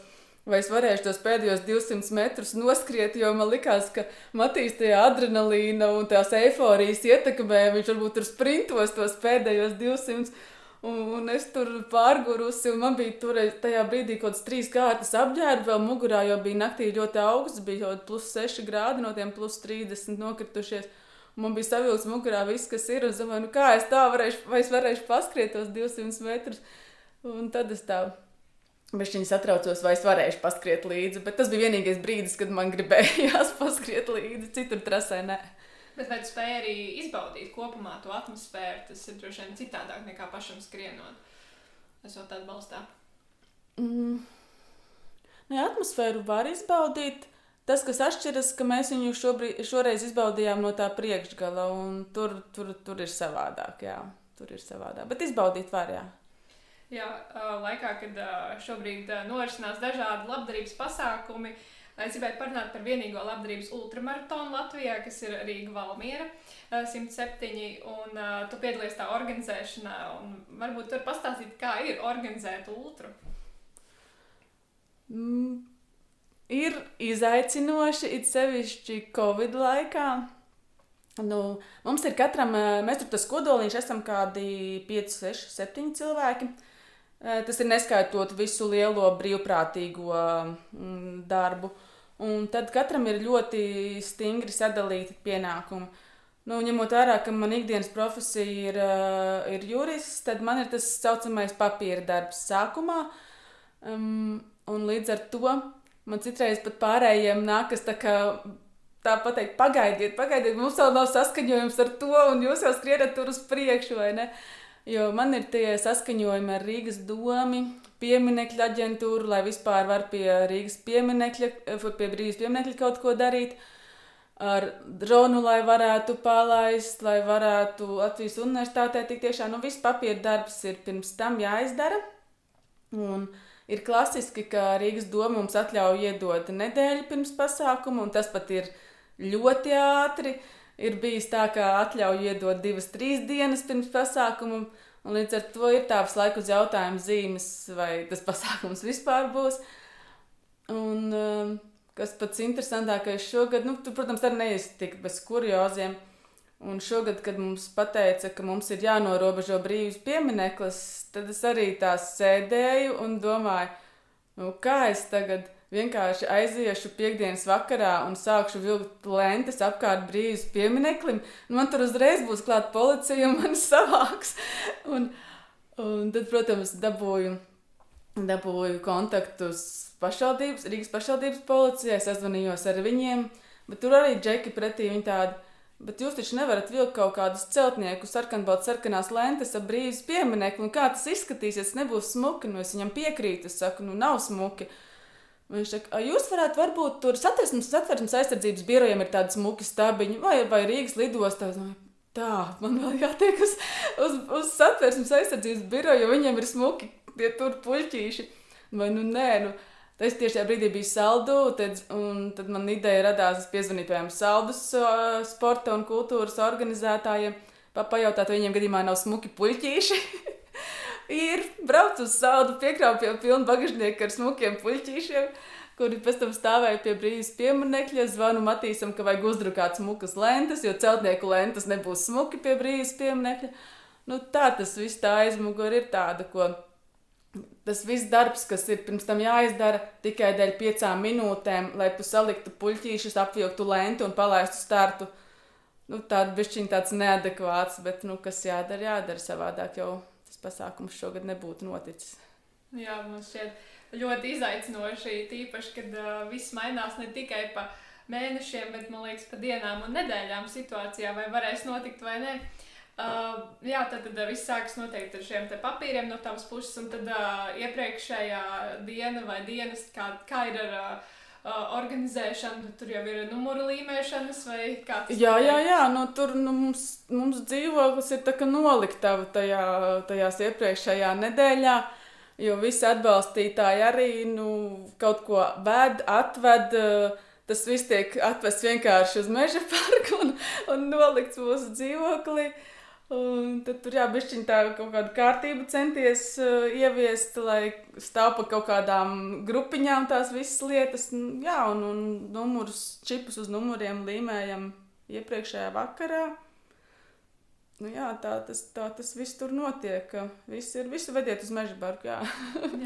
Vai es varēšu tos pēdējos 200 metrus noskriet, jo man likās, ka Matīs tajā adrenalīna un tās eifórijas ietekmē, viņš varbūt tur sprintos tos pēdējos 200. Un, un es tur pārgurusi, un man bija tur tajā brīdī kaut kāds trīs kārtas apģērba, vēl mugurā jau bija naktī ļoti augsts, bija jau plus 6 grādi no tiem plus 30 nokritušies. Man bija savilkts mugurā viss, kas ir. Es domāju, nu kā es tā varēšu, vai es varēšu paskriet tos 200 metrus. Un tad es tā Bet viņi satraucos, vai es varēšu paskriet līdzi. Bet tas bija vienīgais brīdis, kad man gribējās paskriet līdzi. Citur trasē nē. Bet vai tu spēj arī izbaudīt kopumā to atmosfēru? Tas ir droši vien citādāk nekā pašam skrienot. Esot atbalstā. Mm. Nē, atmosfēru var izbaudīt. Tas, kas atšķiras, ka mēs viņu šobrīd, šoreiz izbaudījām no tā priekšgala, un tur, tur, tur ir savādāk. Jā, tur ir savādāk. Bet izbaudīt var, jā. Jā, laikā, kad šobrīd norisinās dažādi labdarības pasākumi, es gribēju parunāt par vienīgo labdarības ultramaratonu Latvijā, kas ir Rīga Valmiera 107. Un tu piedalies tā organizēšanā, un varbūt tur pastāstīt, kā ir organizēt ultru. Mm ir izaicinoši, it sevišķi Covid laikā. Nu, mums ir katram, eh, mēs tur tas kodoliņš esam kādi 5, 6, 7 cilvēki. Eh, tas ir neskaitot visu lielo brīvprātīgo mm, darbu. Un tad katram ir ļoti stingri sadalīti pienākumi. Nu, ņemot vērā, ka man ikdienas profesija ir, eh, ir jurists, tad man ir tas saucamais papīra darbs sākumā. Um, un līdz ar to Man citreiz pat pārējiem nākas tā kā tā pateikt, pagaidiet, pagaidiet, mums vēl nav saskaņojums ar to, un jūs jau skrienat tur uz priekšu, vai ne? Jo man ir tie saskaņojumi ar Rīgas domu, pieminiektu aģentūru, lai vispār var pie Rīgas pieminekļa, pie brīvības pieminekļa kaut ko darīt. Ar dronu, lai varētu palaist, lai varētu Latvijas universitātē tik tiešām, nu, viss papīra darbs ir pirms tam jāizdara. Un ir klasiski, ka Rīgas doma mums atļauj iedot nedēļu pirms pasākuma, un tas pat ir ļoti ātri. Ir bijis tā, ka atļauj iedot divas, trīs dienas pirms pasākuma, un līdz ar to ir tāds laiku uz jautājumu zīmes, vai tas pasākums vispār būs. Un, um, kas pats interesantākais šogad, nu, tu, protams, arī neiztikt bez kurioziem. Un šogad, kad mums teica, ka mums ir jānorobežo brīvs piemineklis, tad es arī tā sēdēju un domāju, nu, kā es tagad vienkārši aiziešu piekdienas vakarā un sākšu vilkt lentes apkārt brīvs piemineklim. Nu, man tur uzreiz būs klāta policija un man savāks. Un, un tad, protams, dabūju, dabūju kontaktus pašvaldības, Rīgas pašvaldības policijai, sazvanījos ar viņiem, bet tur arī džeki pretī viņi tādi Bet jūs taču nevarat vilkt kaut kādus celtnieku, sarkanbaltu, sarkanās lentes ar brīvs pieminiektu. Kā tas izskatīsies, nebūs smuki. Nu, es viņam piekrītu, es saku, nu nav smuki. Viņš saka, jūs varētu varbūt tur satversmes, satversmes aizsardzības birojiem ir tādi smuki stabiņi, vai, vai Rīgas lidostā. Tā, man vēl jātiek uz, uz, uz satversmes aizsardzības biroju, jo viņiem ir smuki tie tur puļķīši. Vai nu nē, nu. Es tieši tajā brīdī biju saldu, tad, un tad man ideja radās, es piezvanīju piemēram saldus uh, sporta un kultūras organizētājiem, pajautāt, vai viņiem gadījumā nav smuki puļķīši. ir braucu uz saldu, piekrāpu pie pilnu bagažnieku ar smukiem puļķīšiem, kuri pēc tam stāvēja pie brīvas pieminekļa. Zvanu Matīsam, ka vajag uzdrukāt smukas lentes, jo celtnieku lentes nebūs smuki pie brīvas pieminekļa. Nu, tā tas viss tā aizmuguri ir tāda, ko tas viss darbs, kas ir pirms tam jāizdara tikai dēļ piecām minūtēm, lai tu saliktu puļķīšus, apvilktu lentu un palaistu startu. Nu, tāda bišķiņa tāds neadekvāts, bet, nu, kas jādara, jādara savādāk, jau pasākums šogad nebūtu noticis. Jā, mums šķiet ļoti izaicinoši, tīpaši, kad uh, viss mainās ne tikai pa mēnešiem, bet, man liekas, pa dienām un nedēļām situācijā, vai varēs notikt vai nē. Uh, jā, tad, tad viss sākas noteikti ar šiem papīriem no tavas puses, un tad uh, iepriekšējā diena vai dienas, kā, kā ir ar uh, uh, organizēšanu, tur jau ir numuru līmēšanas vai kā tas jā, jā, jā, nu, tur nu, mums, mums dzīvoklis ir tā kā noliktava tajā, tajās iepriekšējā nedēļā, jo visi atbalstītāji arī nu, kaut ko ved, atved, uh, tas viss tiek atvests vienkārši uz meža parku un, un nolikts mūsu dzīvoklī. Uh, Un tad tur jābišķiņ tā kaut kādu kārtību centies uh, ieviest, lai stāv pa kaut kādām grupiņām tās visas lietas. Jā, un, un numurus, čipus uz numuriem līmējam iepriekšējā vakarā. Nu, jā, tā tas, tā tas viss tur notiek. Viss ir, visu vediet uz meža barku, jā.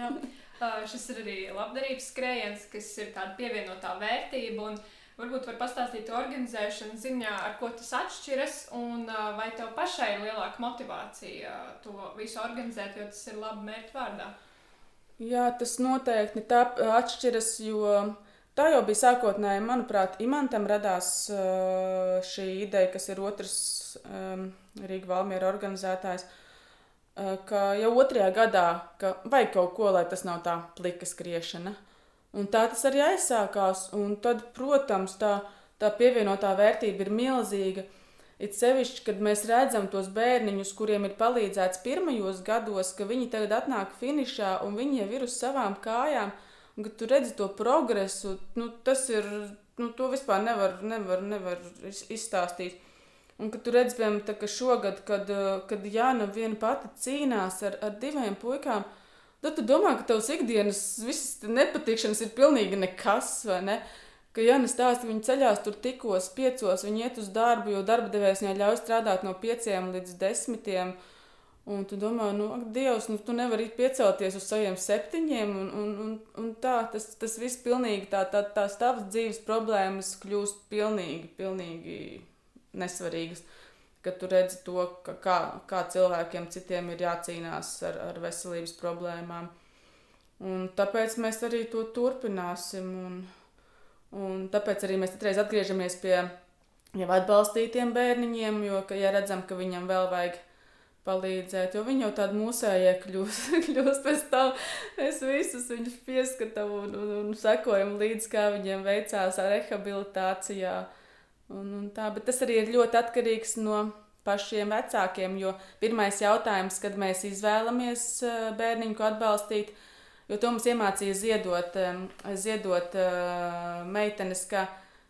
jā. Uh, šis ir arī labdarības skrējiens, kas ir tāda pievienotā vērtība. Un, Varbūt var pastāstīt organizēšanas ziņā, ar ko tas atšķiras, un vai tev pašai ir lielāka motivācija to visu organizēt, jo tas ir labi mērķu vārdā? Jā, tas noteikti tā atšķiras, jo tā jau bija sākotnēji, manuprāt, Imantam radās šī ideja, kas ir otrs Rīga Valmiera organizētājs, ka jau otrajā gadā, ka vajag kaut ko, lai tas nav tā plika skriešana. Un tā tas arī aizsākās. Un tad, protams, tā, tā pievienotā vērtība ir milzīga. It sevišķi, kad mēs redzam tos bērniņus, kuriem ir palīdzēts pirmajos gados, ka viņi tagad atnāk finišā un viņi jau ir uz savām kājām, un kad tu redzi to progresu, nu, tas ir, nu, to vispār nevar, nevar, nevar izstāstīt. Un kad tu redzi, piemēram, ka šogad, kad, kad Jāna viena pati cīnās ar, ar diviem puikām, Tad tu domā, ka tavs ikdienas visas nepatikšanas ir pilnīgi nekas, vai ne? Ka Jānis stāsta, viņi ceļās tur tikos, piecos, viņi iet uz darbu, jo darba devējs viņai ļauj strādāt no pieciem līdz desmitiem. Un tu domā, nu, ak, Dievs, nu, tu nevari piecelties uz saviem septiņiem, un, un, un, un tā, tas, tas viss pilnīgi, tā, tā, tās tavas dzīves problēmas kļūst pilnīgi, pilnīgi nesvarīgas kad tu redzi to, ka, kā, kā cilvēkiem citiem ir jācīnās ar, ar veselības problēmām. Un tāpēc mēs arī to turpināsim. Un, un tāpēc arī mēs citreiz atgriežamies pie jau atbalstītiem bērniņiem, jo, ka, ja redzam, ka viņam vēl vajag palīdzēt, jo viņi jau tādi mūsējie kļūst, kļūst pēc tam. Es visus viņus pieskatu un, un, un sekojam līdzi, kā viņiem veicās rehabilitācijā. Un, un tā, bet tas arī ir ļoti atkarīgs no pašiem vecākiem. Jo pirmais jautājums, kad mēs izvēlamies eh, bērniņu atbalstīt, Jo to mums iemācīja ziedot, ziedot uh, meitenes, ka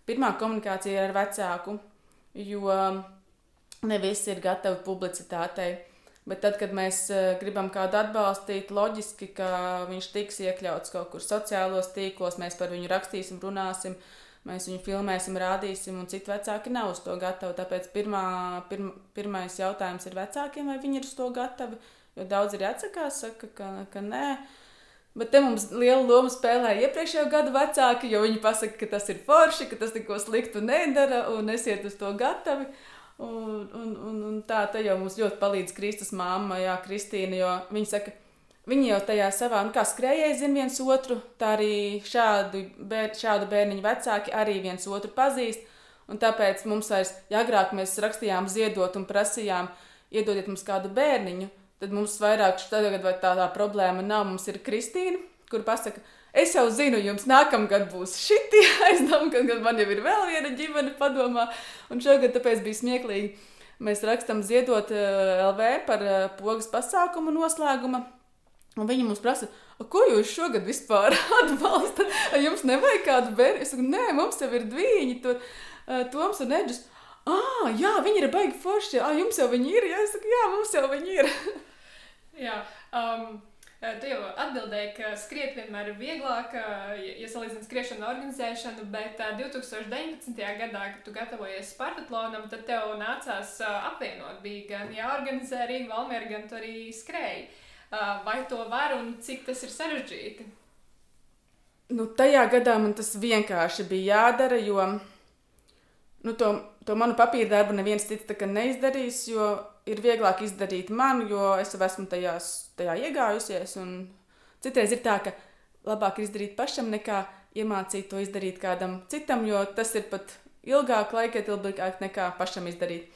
pirmā komunikācija ir ar vecāku, jo ne visi ir gatavi publicitātei. Bet tad, kad mēs uh, gribam kādu atbalstīt, loģiski, ka viņš tiks iekļauts kaut kur sociālos tīklos, mēs par viņu rakstīsim, runāsim, mēs viņu filmēsim, rādīsim, un citi vecāki nav uz to gatavi. Tāpēc pirmā, pirma, pirmais jautājums ir vecākiem, vai viņi ir uz to gatavi. Jo daudz ir atsakās, saka, ka, ka nē. Bet te mums lielu lomu spēlēja iepriekšējo gadu vecāki, jo viņi pasaka, ka tas ir forši, ka tas neko sliktu nedara un esiet uz to gatavi. Un, un, un, un tā te jau mums ļoti palīdz Kristus māma, Jā, Kristīna, jo viņa saka, viņi jau tajā savā, nu kā skrējēji zina viens otru, tā arī šādu, bēr, šādu bērniņu vecāki arī viens otru pazīst. Un tāpēc mums vairs, ja agrāk mēs rakstījām ziedot un prasījām, iedodiet mums kādu bērniņu, Tad mums vairāk tagad vai tā, tā problēma nav. Mums ir Kristīna, kur pasaka, es jau zinu, jums nākamgad būs šitie aizdevumi, kad man jau ir vēl viena ģimene padomā. Un šogad tāpēc bija smieklīgi. Mēs rakstām ziedot eh, LV par uh, pogas pasākumu noslēguma. Un viņi mums prasa, ko jūs šogad vispār atbalstat? Jums nevajag kādu bērnu? Es saku, nē, mums jau ir divi, tur uh, Toms un Edžus. Ah, jā, viņi ir baigi forši. Ah, jums jau viņi ir. Jā, es saku, jā, mums jau viņi ir. jā, um, tu jau atbildēji, ka skriet vienmēr ir vieglāk, ja salīdzinām skriešanu un organizēšanu, bet 2019. gadā, kad tu gatavojies Spartatlonam, tad tev nācās apvienot. Bija gan jāorganizē Rīga Valmiera, gan arī skrēji. Vai to var un cik tas ir sarežģīti? Nu, tajā gadā man tas vienkārši bija jādara, jo nu, to, to manu papīra darbu neviens cits neizdarīs, jo ir vieglāk izdarīt man, jo es jau esmu tajās, tajā iegājusies. Citreiz ir tā, ka labāk izdarīt pašam, nekā iemācīt to izdarīt kādam citam, jo tas ir pat ilgāk, laikietilpīgāk nekā pašam izdarīt.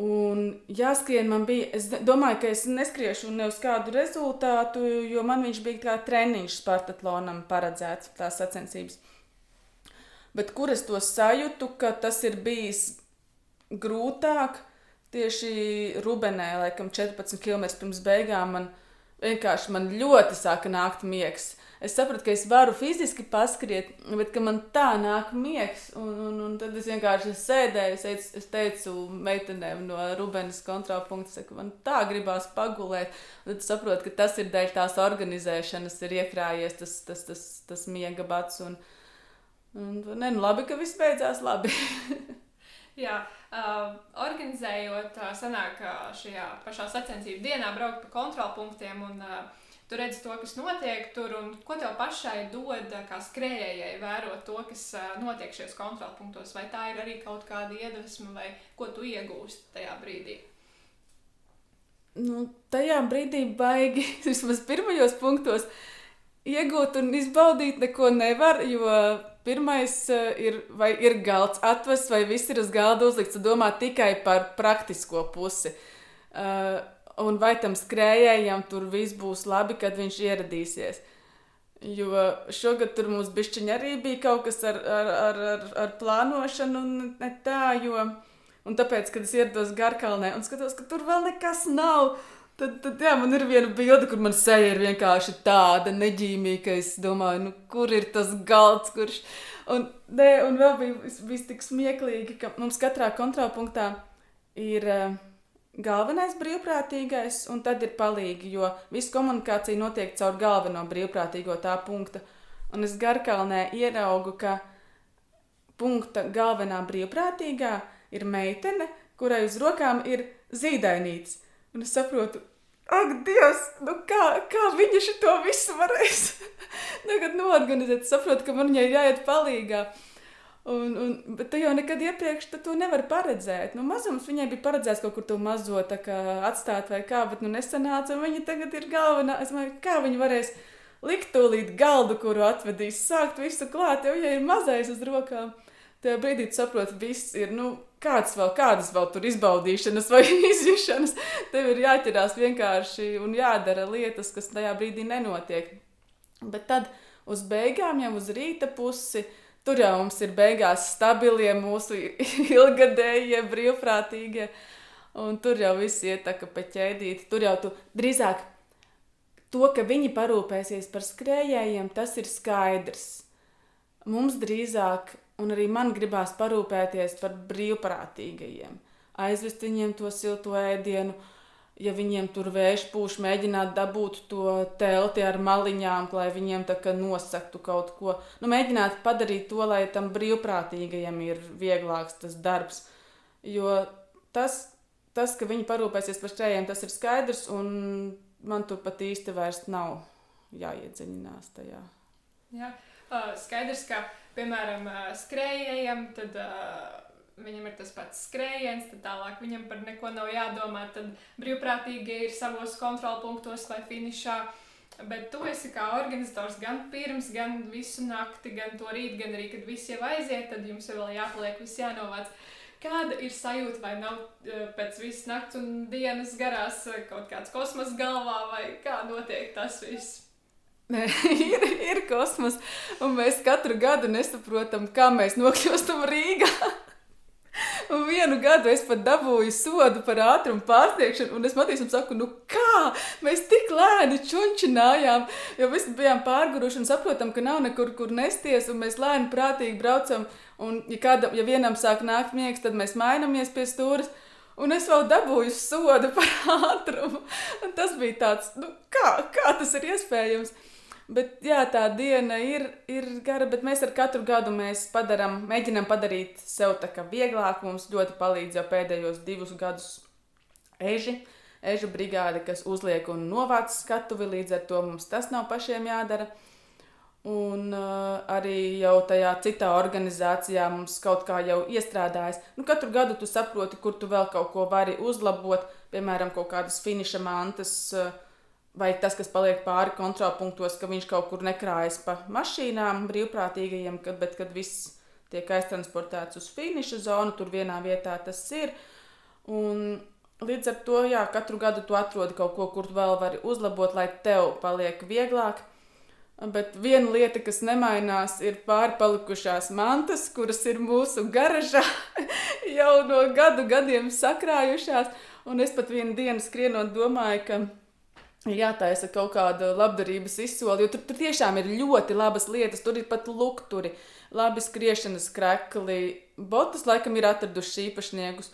Un jāskrien man bija, es domāju, ka es neskriešu ne uz kādu rezultātu, jo man viņš bija kā treniņš Spartatlonam paredzēts, tās sacensības bet kur es to sajūtu, ka tas ir bijis grūtāk. Tieši Rubenē, laikam, 14 km pirms beigām man vienkārši man ļoti sāka nākt miegs. Es sapratu, ka es varu fiziski paskriet, bet man tā nāk miegs. Un, un, un tad es vienkārši sēdēju, es teicu, es teicu meitenēm no Rubenes kontrapunkta, ka man tā gribās pagulēt. Un tad saprotu, ka tas ir dēļ tās organizēšanas, ir iekrājies tas, tas, tas, tas miega bats. Un, Un, ne, nu labi, ka viss beidzās labi. Jā, uh, organizējot, uh, sanāk uh, šajā pašā sacensību dienā, braukt pa kontrolpunktiem un uh, tu redzi to, kas notiek tur, un ko tev pašai dod, kā skrējējai, vērot to, kas notiek šajos kontrolpunktos. Vai tā ir arī kaut kāda iedvesma, vai ko tu iegūsti tajā brīdī? Nu, tajā brīdī baigi, vismaz pirmajos punktos, iegūt un izbaudīt neko nevar, jo Pirmais ir, vai ir galds atvests, vai viss ir uz galda uzlikts. Domā tikai par praktisko pusi. Uh, un vai tam skrējējam tur viss būs labi, kad viņš ieradīsies. Jo šogad tur mums bišķiņi arī bija kaut kas ar, ar, ar, ar, ar plānošanu, un ne tā, jo. Un tāpēc, kad es ierados Garkalnē un skatos, ka tur vēl nekas nav, Tad, tad jā, man ir viena bilde, kur man seja ir vienkārši tāda neģīmīga, ka es domāju, nu, kur ir tas galds, kurš. Un, ne, un vēl bija, bija tik smieklīgi, ka mums katrā kontrapunktā ir uh, galvenais brīvprātīgais, un tad ir palīgi, jo visa komunikācija notiek caur galveno brīvprātīgo tā punkta. Un es garkalnē ieraugu, ka punkta galvenā brīvprātīgā ir meitene, kurai uz rokām ir zīdainīts. Un es saprotu, ak, Dievs, nu kā, kā viņa šo visu varēs tagad norganizēt? Es saprotu, ka man viņai jāiet palīdzīgā. Un, un, bet tu jau nekad iepriekš to nevari paredzēt. Nu, mazums viņai bija paredzēts kaut kur to mazo atstāt vai kā, bet nu nesanāca. Viņa tagad ir galvenā. Es domāju, kā viņa varēs likt tūlīt galdu, kuru atvedīs, sākt visu klāt, jo viņai ir mazais uz rokām. Tajā brīdī tu saproti, viss ir, nu, kādas vēl, kādas vēl tur izbaudīšanas vai izjušanas. Tev ir jāķerās vienkārši un jādara lietas, kas tajā brīdī nenotiek. Bet tad uz beigām, jau uz rīta pusi, tur jau mums ir beigās stabilie mūsu ilgadējie, brīvprātīgie. Un tur jau viss iet tā kā pa ķēdīti. Tur jau tu drīzāk to, ka viņi parūpēsies par skrējējiem, tas ir skaidrs. Mums drīzāk, un arī man gribās parūpēties par brīvprātīgajiem, aizvest viņiem to silto ēdienu, ja viņiem tur vējš pūš, mēģināt dabūt to telti ar maliņām, lai viņiem tā kā nosaktu kaut ko. Nu, mēģināt padarīt to, lai tam brīvprātīgajam ir vieglāks tas darbs. Jo tas, tas ka viņi parūpēsies par šķējiem, tas ir skaidrs, un man tur pat īsti vairs nav jāiedziļinās tajā. Jā, skaidrs, ka, piemēram, skrējējiem, tad uh, viņam ir tas pats skrējiens, tad tālāk viņam par neko nav jādomā. Tad brīvprātīgi ir savos kontrolpunktos vai finišā. Bet tu esi kā organizators gan pirms, gan visu nakti, gan to rītu, gan arī, kad viss jau aiziet, tad jums vēl jāpaliek, viss jānovāc. Kāda ir sajūta, vai nav e, pēc visas nakts un dienas garās e, kaut kāds kosmos galvā, vai kā notiek tas viss? Nē, ir, ir kosmos, un mēs katru gadu nesaprotam, kā mēs nokļūstam Rīgā. Un vienu gadu es pat dabūju sodu par ātrumu pārsniegšanu, un es Matīsam saku, nu kā? Mēs tik lēni čunčinājām, jo visi bijām pārguruši un saprotam, ka nav nekur, kur nesties, un mēs lēni prātīgi braucam, un ja, kādam, ja vienam sāk nākt miegs, tad mēs mainamies pie stūras, un es vēl dabūju sodu par ātrumu, un tas bija tāds, nu kā, kā tas ir iespējams? Bet jā, tā diena ir, ir gara, bet mēs ar katru gadu padarām, mēģinām padarīt sev tā kā vieglāk. Mums ļoti palīdz jau pēdējos divus gadus eži, ežu brigāde, kas uzliek un novāc skatuvi, līdz ar to mums tas nav pašiem jādara. Un uh, arī jau tajā citā organizācijā mums kaut kā jau iestrādājas. Nu, katru gadu tu saproti, kur tu vēl kaut ko vari uzlabot, piemēram, kaut kādas finiša mantas. Uh, vai tas, kas paliek pāri kontrolpunktos, ka viņš kaut kur nekrājas pa mašīnām brīvprātīgajiem, kad, bet kad viss tiek aiztransportēts uz finiša zonu, tur vienā vietā tas ir. Un līdz ar to, jā, katru gadu tu atrodi kaut ko, kur vēl vari uzlabot, lai tev paliek vieglāk. Bet viena lieta, kas nemainās, ir pārpalikušās mantas, kuras ir mūsu garažā jau no gadu gadiem sakrājušās. Un es pat vienu dienu skrienot, domāju, ka jātaisa kaut kāda labdarības izsole, jo tur, tur tiešām ir ļoti labas lietas. Tur ir pat lukturi, labi skriešanas krekli, botas laikam ir atraduši īpašniekus.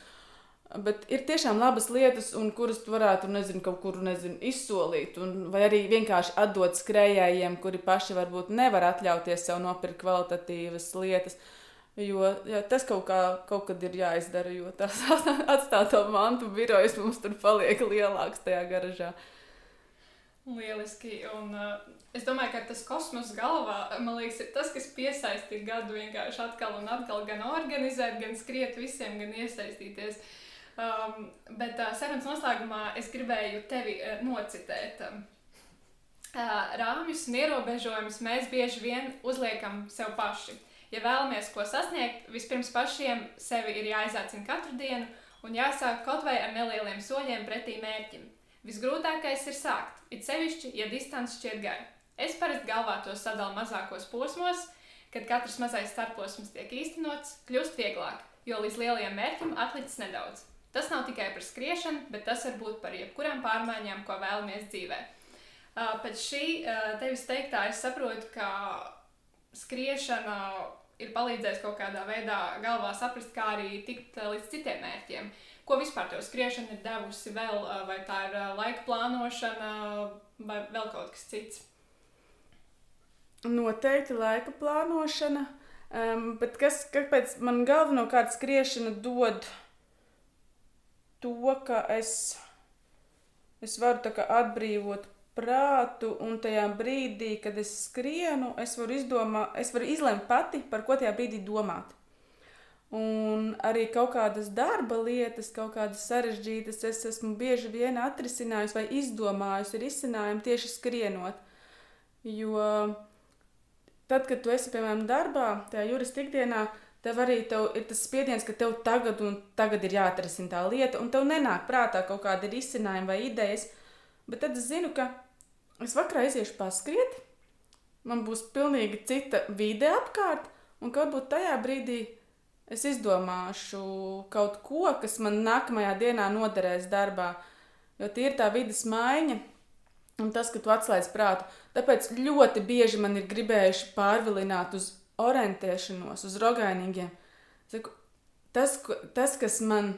Bet ir tiešām labas lietas, kuras tu varētu, nezinu, kaut kur nezinu, izsolīt, un, vai arī vienkārši atdot skrejējiem, kuri paši varbūt nevar atļauties sev nopirkt kvalitatīvas lietas. Jo jā, tas kaut, kā, kaut kad ir jāizdara, jo tās atstāto mantu birojas mums tur paliek lielāks tajā garažā. Uh, Lieliski. Un, uh, es domāju, ka tas kosmosa galvā, liekas, ir tas, kas piesaista gadu vienkārši atkal un atkal gan organizēt, gan skriet visiem, gan iesaistīties. Um, bet uh, sarunas noslēgumā es gribēju tevi uh, nocitēt. Um, uh, rāmjus un ierobežojumus mēs bieži vien uzliekam sev paši. Ja vēlamies ko sasniegt, vispirms pašiem sevi ir jāizaicina katru dienu un jāsāk kaut vai ar nelieliem soļiem pretī mērķim. Visgrūtākais ir sākt, it sevišķi, ja distance šķiet gara. Es parasti galvā to sadalu mazākos posmos, kad katrs mazais starposms tiek īstenots, kļūst vieglāk, jo līdz lielajam mērķim atlicis nedaudz. Tas nav tikai par skriešanu, bet tas var būt par jebkurām pārmaiņām, ko vēlamies dzīvē. Pēc šī tevis teiktā es saprotu, ka skriešana ir palīdzējusi kaut kādā veidā galvā saprast, kā arī tikt līdz citiem mērķiem. Ko vispār tev skriešana ir devusi vēl, vai tā ir laika plānošana, vai vēl kaut kas cits? Noteikti laika plānošana, um, bet kas, kāpēc man galvenokārt skriešana dod to, ka es, es varu atbrīvot prātu, un tajā brīdī, kad es skrienu, es varu, izdomā, es varu izlemt pati, par ko tajā brīdī domāt. Un arī kaut kādas darba lietas, kaut kādas sarežģītas, es esmu bieži vien atrisinājusi vai izdomājusi risinājumu tieši skrienot. Jo tad, kad tu esi, piemēram, darbā, tajā jurista ikdienā, tev arī tev ir tas spiediens, ka tev tagad un tagad ir jāatrisina tā lieta, un tev nenāk prātā kaut kādi risinājumi vai idejas. Bet tad es zinu, ka es vakarā aiziešu paskriet, man būs pilnīgi cita vide apkārt, un kaut būt tajā brīdī Es izdomāšu kaut ko, kas man nākamajā dienā noderēs darbā. Jo tie ir tā vidas maiņa, un tas, ka tu atslēdz prātu. Tāpēc ļoti bieži man ir gribējuši pārvilināt uz orientēšanos, uz rogainīgiem. Saku, tas, tas, kas man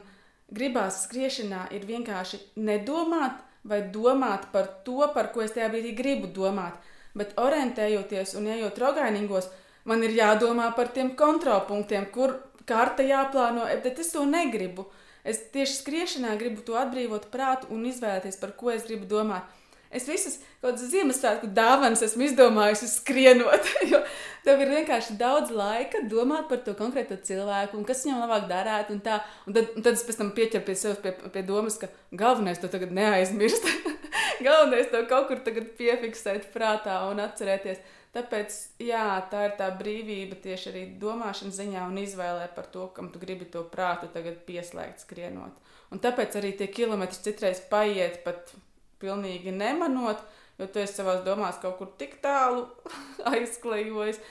gribās skriešanā, ir vienkārši nedomāt vai domāt par to, par ko es tajā brīdī gribu domāt. Bet orientējoties un ejot rogainīgos, man ir jādomā par tiem kontrolpunktiem, kur karta jāplāno, bet es to negribu. Es tieši skriešanā gribu to atbrīvot prātu un izvēlēties, par ko es gribu domāt. Es visas kaut kādas Ziemassvētku dāvanas esmu izdomājusi skrienot, jo tev ir vienkārši daudz laika domāt par to konkrēto cilvēku un kas viņam labāk darētu. Un tā, un tad, un tad es pēc tam pieķeru pie sevis pie, pie domas, ka galvenais to tagad neaizmirst. galvenais to kaut kur piefiksēt prātā un atcerēties. Tāpēc, jā, tā ir tā brīvība tieši arī domāšanas ziņā un izvēlē par to, kam tu gribi to prātu tagad pieslēgt skrienot. Un tāpēc arī tie kilometri citreiz paiet pat pilnīgi nemanot, jo tu esi savās domās kaut kur tik tālu aizklejojis.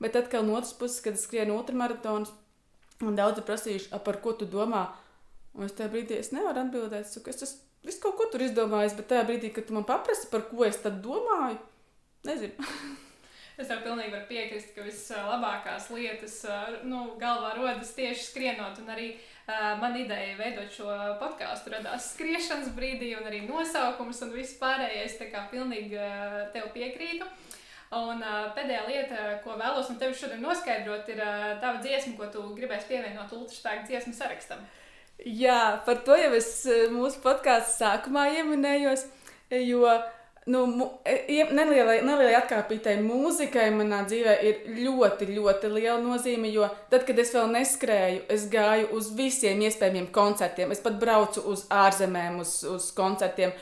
Bet atkal no otras puses, kad es skrienu ultramaratonus, un daudzi prasījuši, par ko tu domā, un es tajā brīdī es nevaru atbildēt, saku, es esmu visu kaut ko tur izdomājis, bet tajā brīdī, kad tu man paprasti, par ko es tad domāju, nezinu. Es tev pilnīgi varu piekrist, ka vislabākās lietas nu, galvā rodas tieši skrienot. Un arī uh, man ideja veidot šo podkāstu radās skriešanas brīdī, un arī nosaukums un viss pārējais. Tā kā pilnīgi uh, tev piekrītu. Un uh, pēdējā lieta, ko vēlos no tevis šodien noskaidrot, ir uh, tava dziesma, ko tu gribēsi pievienot ultraspēku dziesmu sarakstam. Jā, par to jau es mūsu podkāstu sākumā ieminējos, jo uh, nu, e, nelielai, nelielai atkāpītai mūzikai manā dzīvē ir ļoti, ļoti liela nozīme. Jo tad, kad es vēl neskrēju, es gāju uz visiem iespējamiem koncertiem. Es pat braucu uz ārzemēm, uz, uz koncertiem.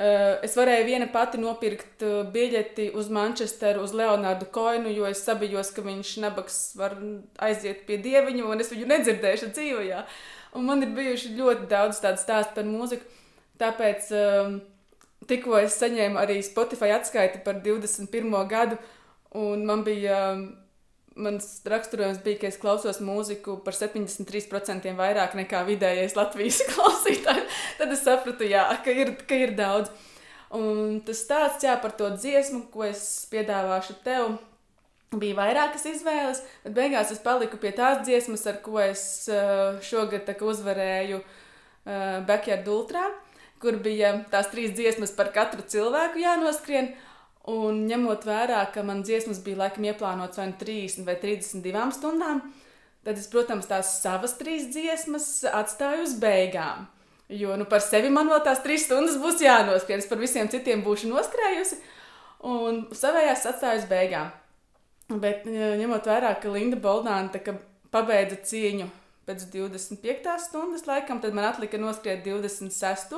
Uh, es varēju viena pati nopirkt uh, biļeti uz Manchesteru, uz Leonardu Koinu, jo es sabijos, ka viņš nabaks var aiziet pie dieviņa, un es viņu nedzirdēšu dzīvajā. Un man ir bijuši ļoti daudz tādu stāstu par mūziku. Tāpēc uh, tikko es saņēmu arī Spotify atskaiti par 21. gadu, un man bija. Um, mans raksturojums bija, ka es klausos mūziku par 73% vairāk nekā vidējais Latvijas klausītājs. Tad es sapratu, jā, ka, ir, ka ir daudz. Un tas stāsts jā, par to dziesmu, ko es piedāvāšu tev, bija vairākas izvēles, bet beigās es paliku pie tās dziesmas, ar ko es uh, šogad uzvarēju uh, Backyard Ultra kur bija tās trīs dziesmas par katru cilvēku jānoskrien. Un ņemot vērā, ka man dziesmas bija laikam ieplānotas vai 30 nu vai 32 stundām, tad es, protams, tās savas trīs dziesmas atstāju uz beigām. Jo nu, par sevi man vēl tās trīs stundas būs jānoskrien. Es par visiem citiem būšu noskrējusi un savējās atstāju uz beigām. Bet ņemot vērā, ka Linda Boldāna pabeidza cīņu pēc 25. stundas, laikam, tad man atlika noskriet 26.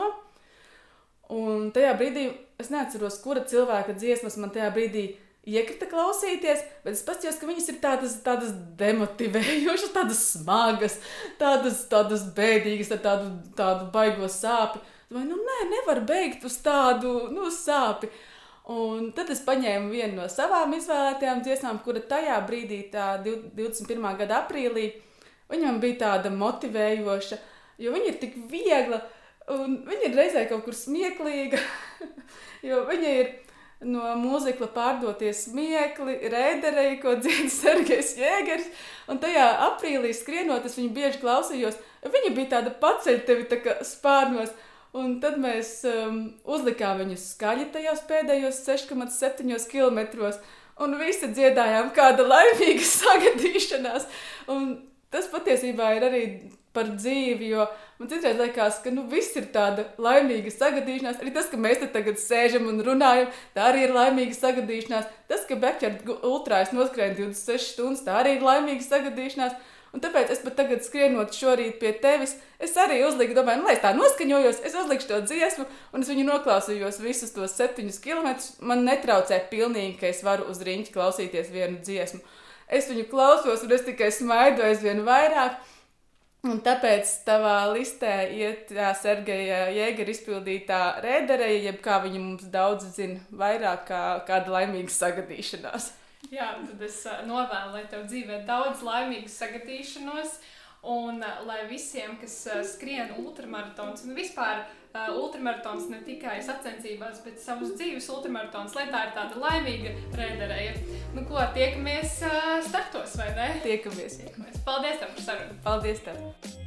Un tajā brīdī es neatceros, kura cilvēka dziesmas man tajā brīdī iekrita klausīties, bet es paskatījos, ka viņas ir tādas, tādas demotivējošas, tādas smagas, tādas, tādas bēdīgas, ar tādu, tādu baigo sāpju. Vai nu nē, nevar beigt uz tādu nu, sāpju. Un tad es paņēmu vienu no savām izvēlētajām dziesmām, kura tajā brīdī, tā 21. gada aprīlī, viņam bija tāda motivējoša, jo viņa ir tik viegla Un viņa ir reizē kaut kur smieklīga, jo viņa ir no mūzikla pārdoties smiekli, rēderei, ko dziedā Sergejs Jēgers. Un tajā aprīlī skrienot, es viņu bieži klausījos. Viņa bija tāda paceļ tevi tā kā spārnos. Un tad mēs um, uzlikām viņu skaļi tajos pēdējos 6,7 km. Un visi dziedājām kāda laimīga sagadīšanās. Un tas patiesībā ir arī par dzīvi, jo man citreiz liekas, ka nu, viss ir tāda laimīga sagadīšanās. Arī tas, ka mēs te tagad sēžam un runājam, tā arī ir laimīga sagadīšanās. Tas, ka Beckers ultrājas noskrēja 26 stundas, tā arī ir laimīga sagadīšanās. Un tāpēc es pat tagad skrienot šorīt pie tevis, es arī uzliku, domāju, nu, lai es tā noskaņojos, es uzlikšu to dziesmu, un es viņu noklausījos visus tos septiņus kilometrus. Man netraucē pilnīgi, ka es varu uz riņķi klausīties vienu dziesmu. Es viņu klausos, un es tikai smaidu aizvien vairāk. Un tāpēc tavā listē iet tā Sergeja Jēgera izpildītā rēdereja, jeb kā viņa mums daudz zina, vairāk kā kāda laimīga sagadīšanās. Jā, tad es novēlu, lai tev dzīvē daudz laimīgas sagadīšanos. Un uh, lai visiem, kas uh, skrien ultramaratons un vispār uh, ultramaratons ne tikai sacensībās, bet savus dzīves ultramaratons, lai tā ir tāda laimīga rēderēja. Nu, ko tiekamies uh, startos, vai ne? Tiekamies. tiekamies. Paldies tev par sarunu! Paldies tev!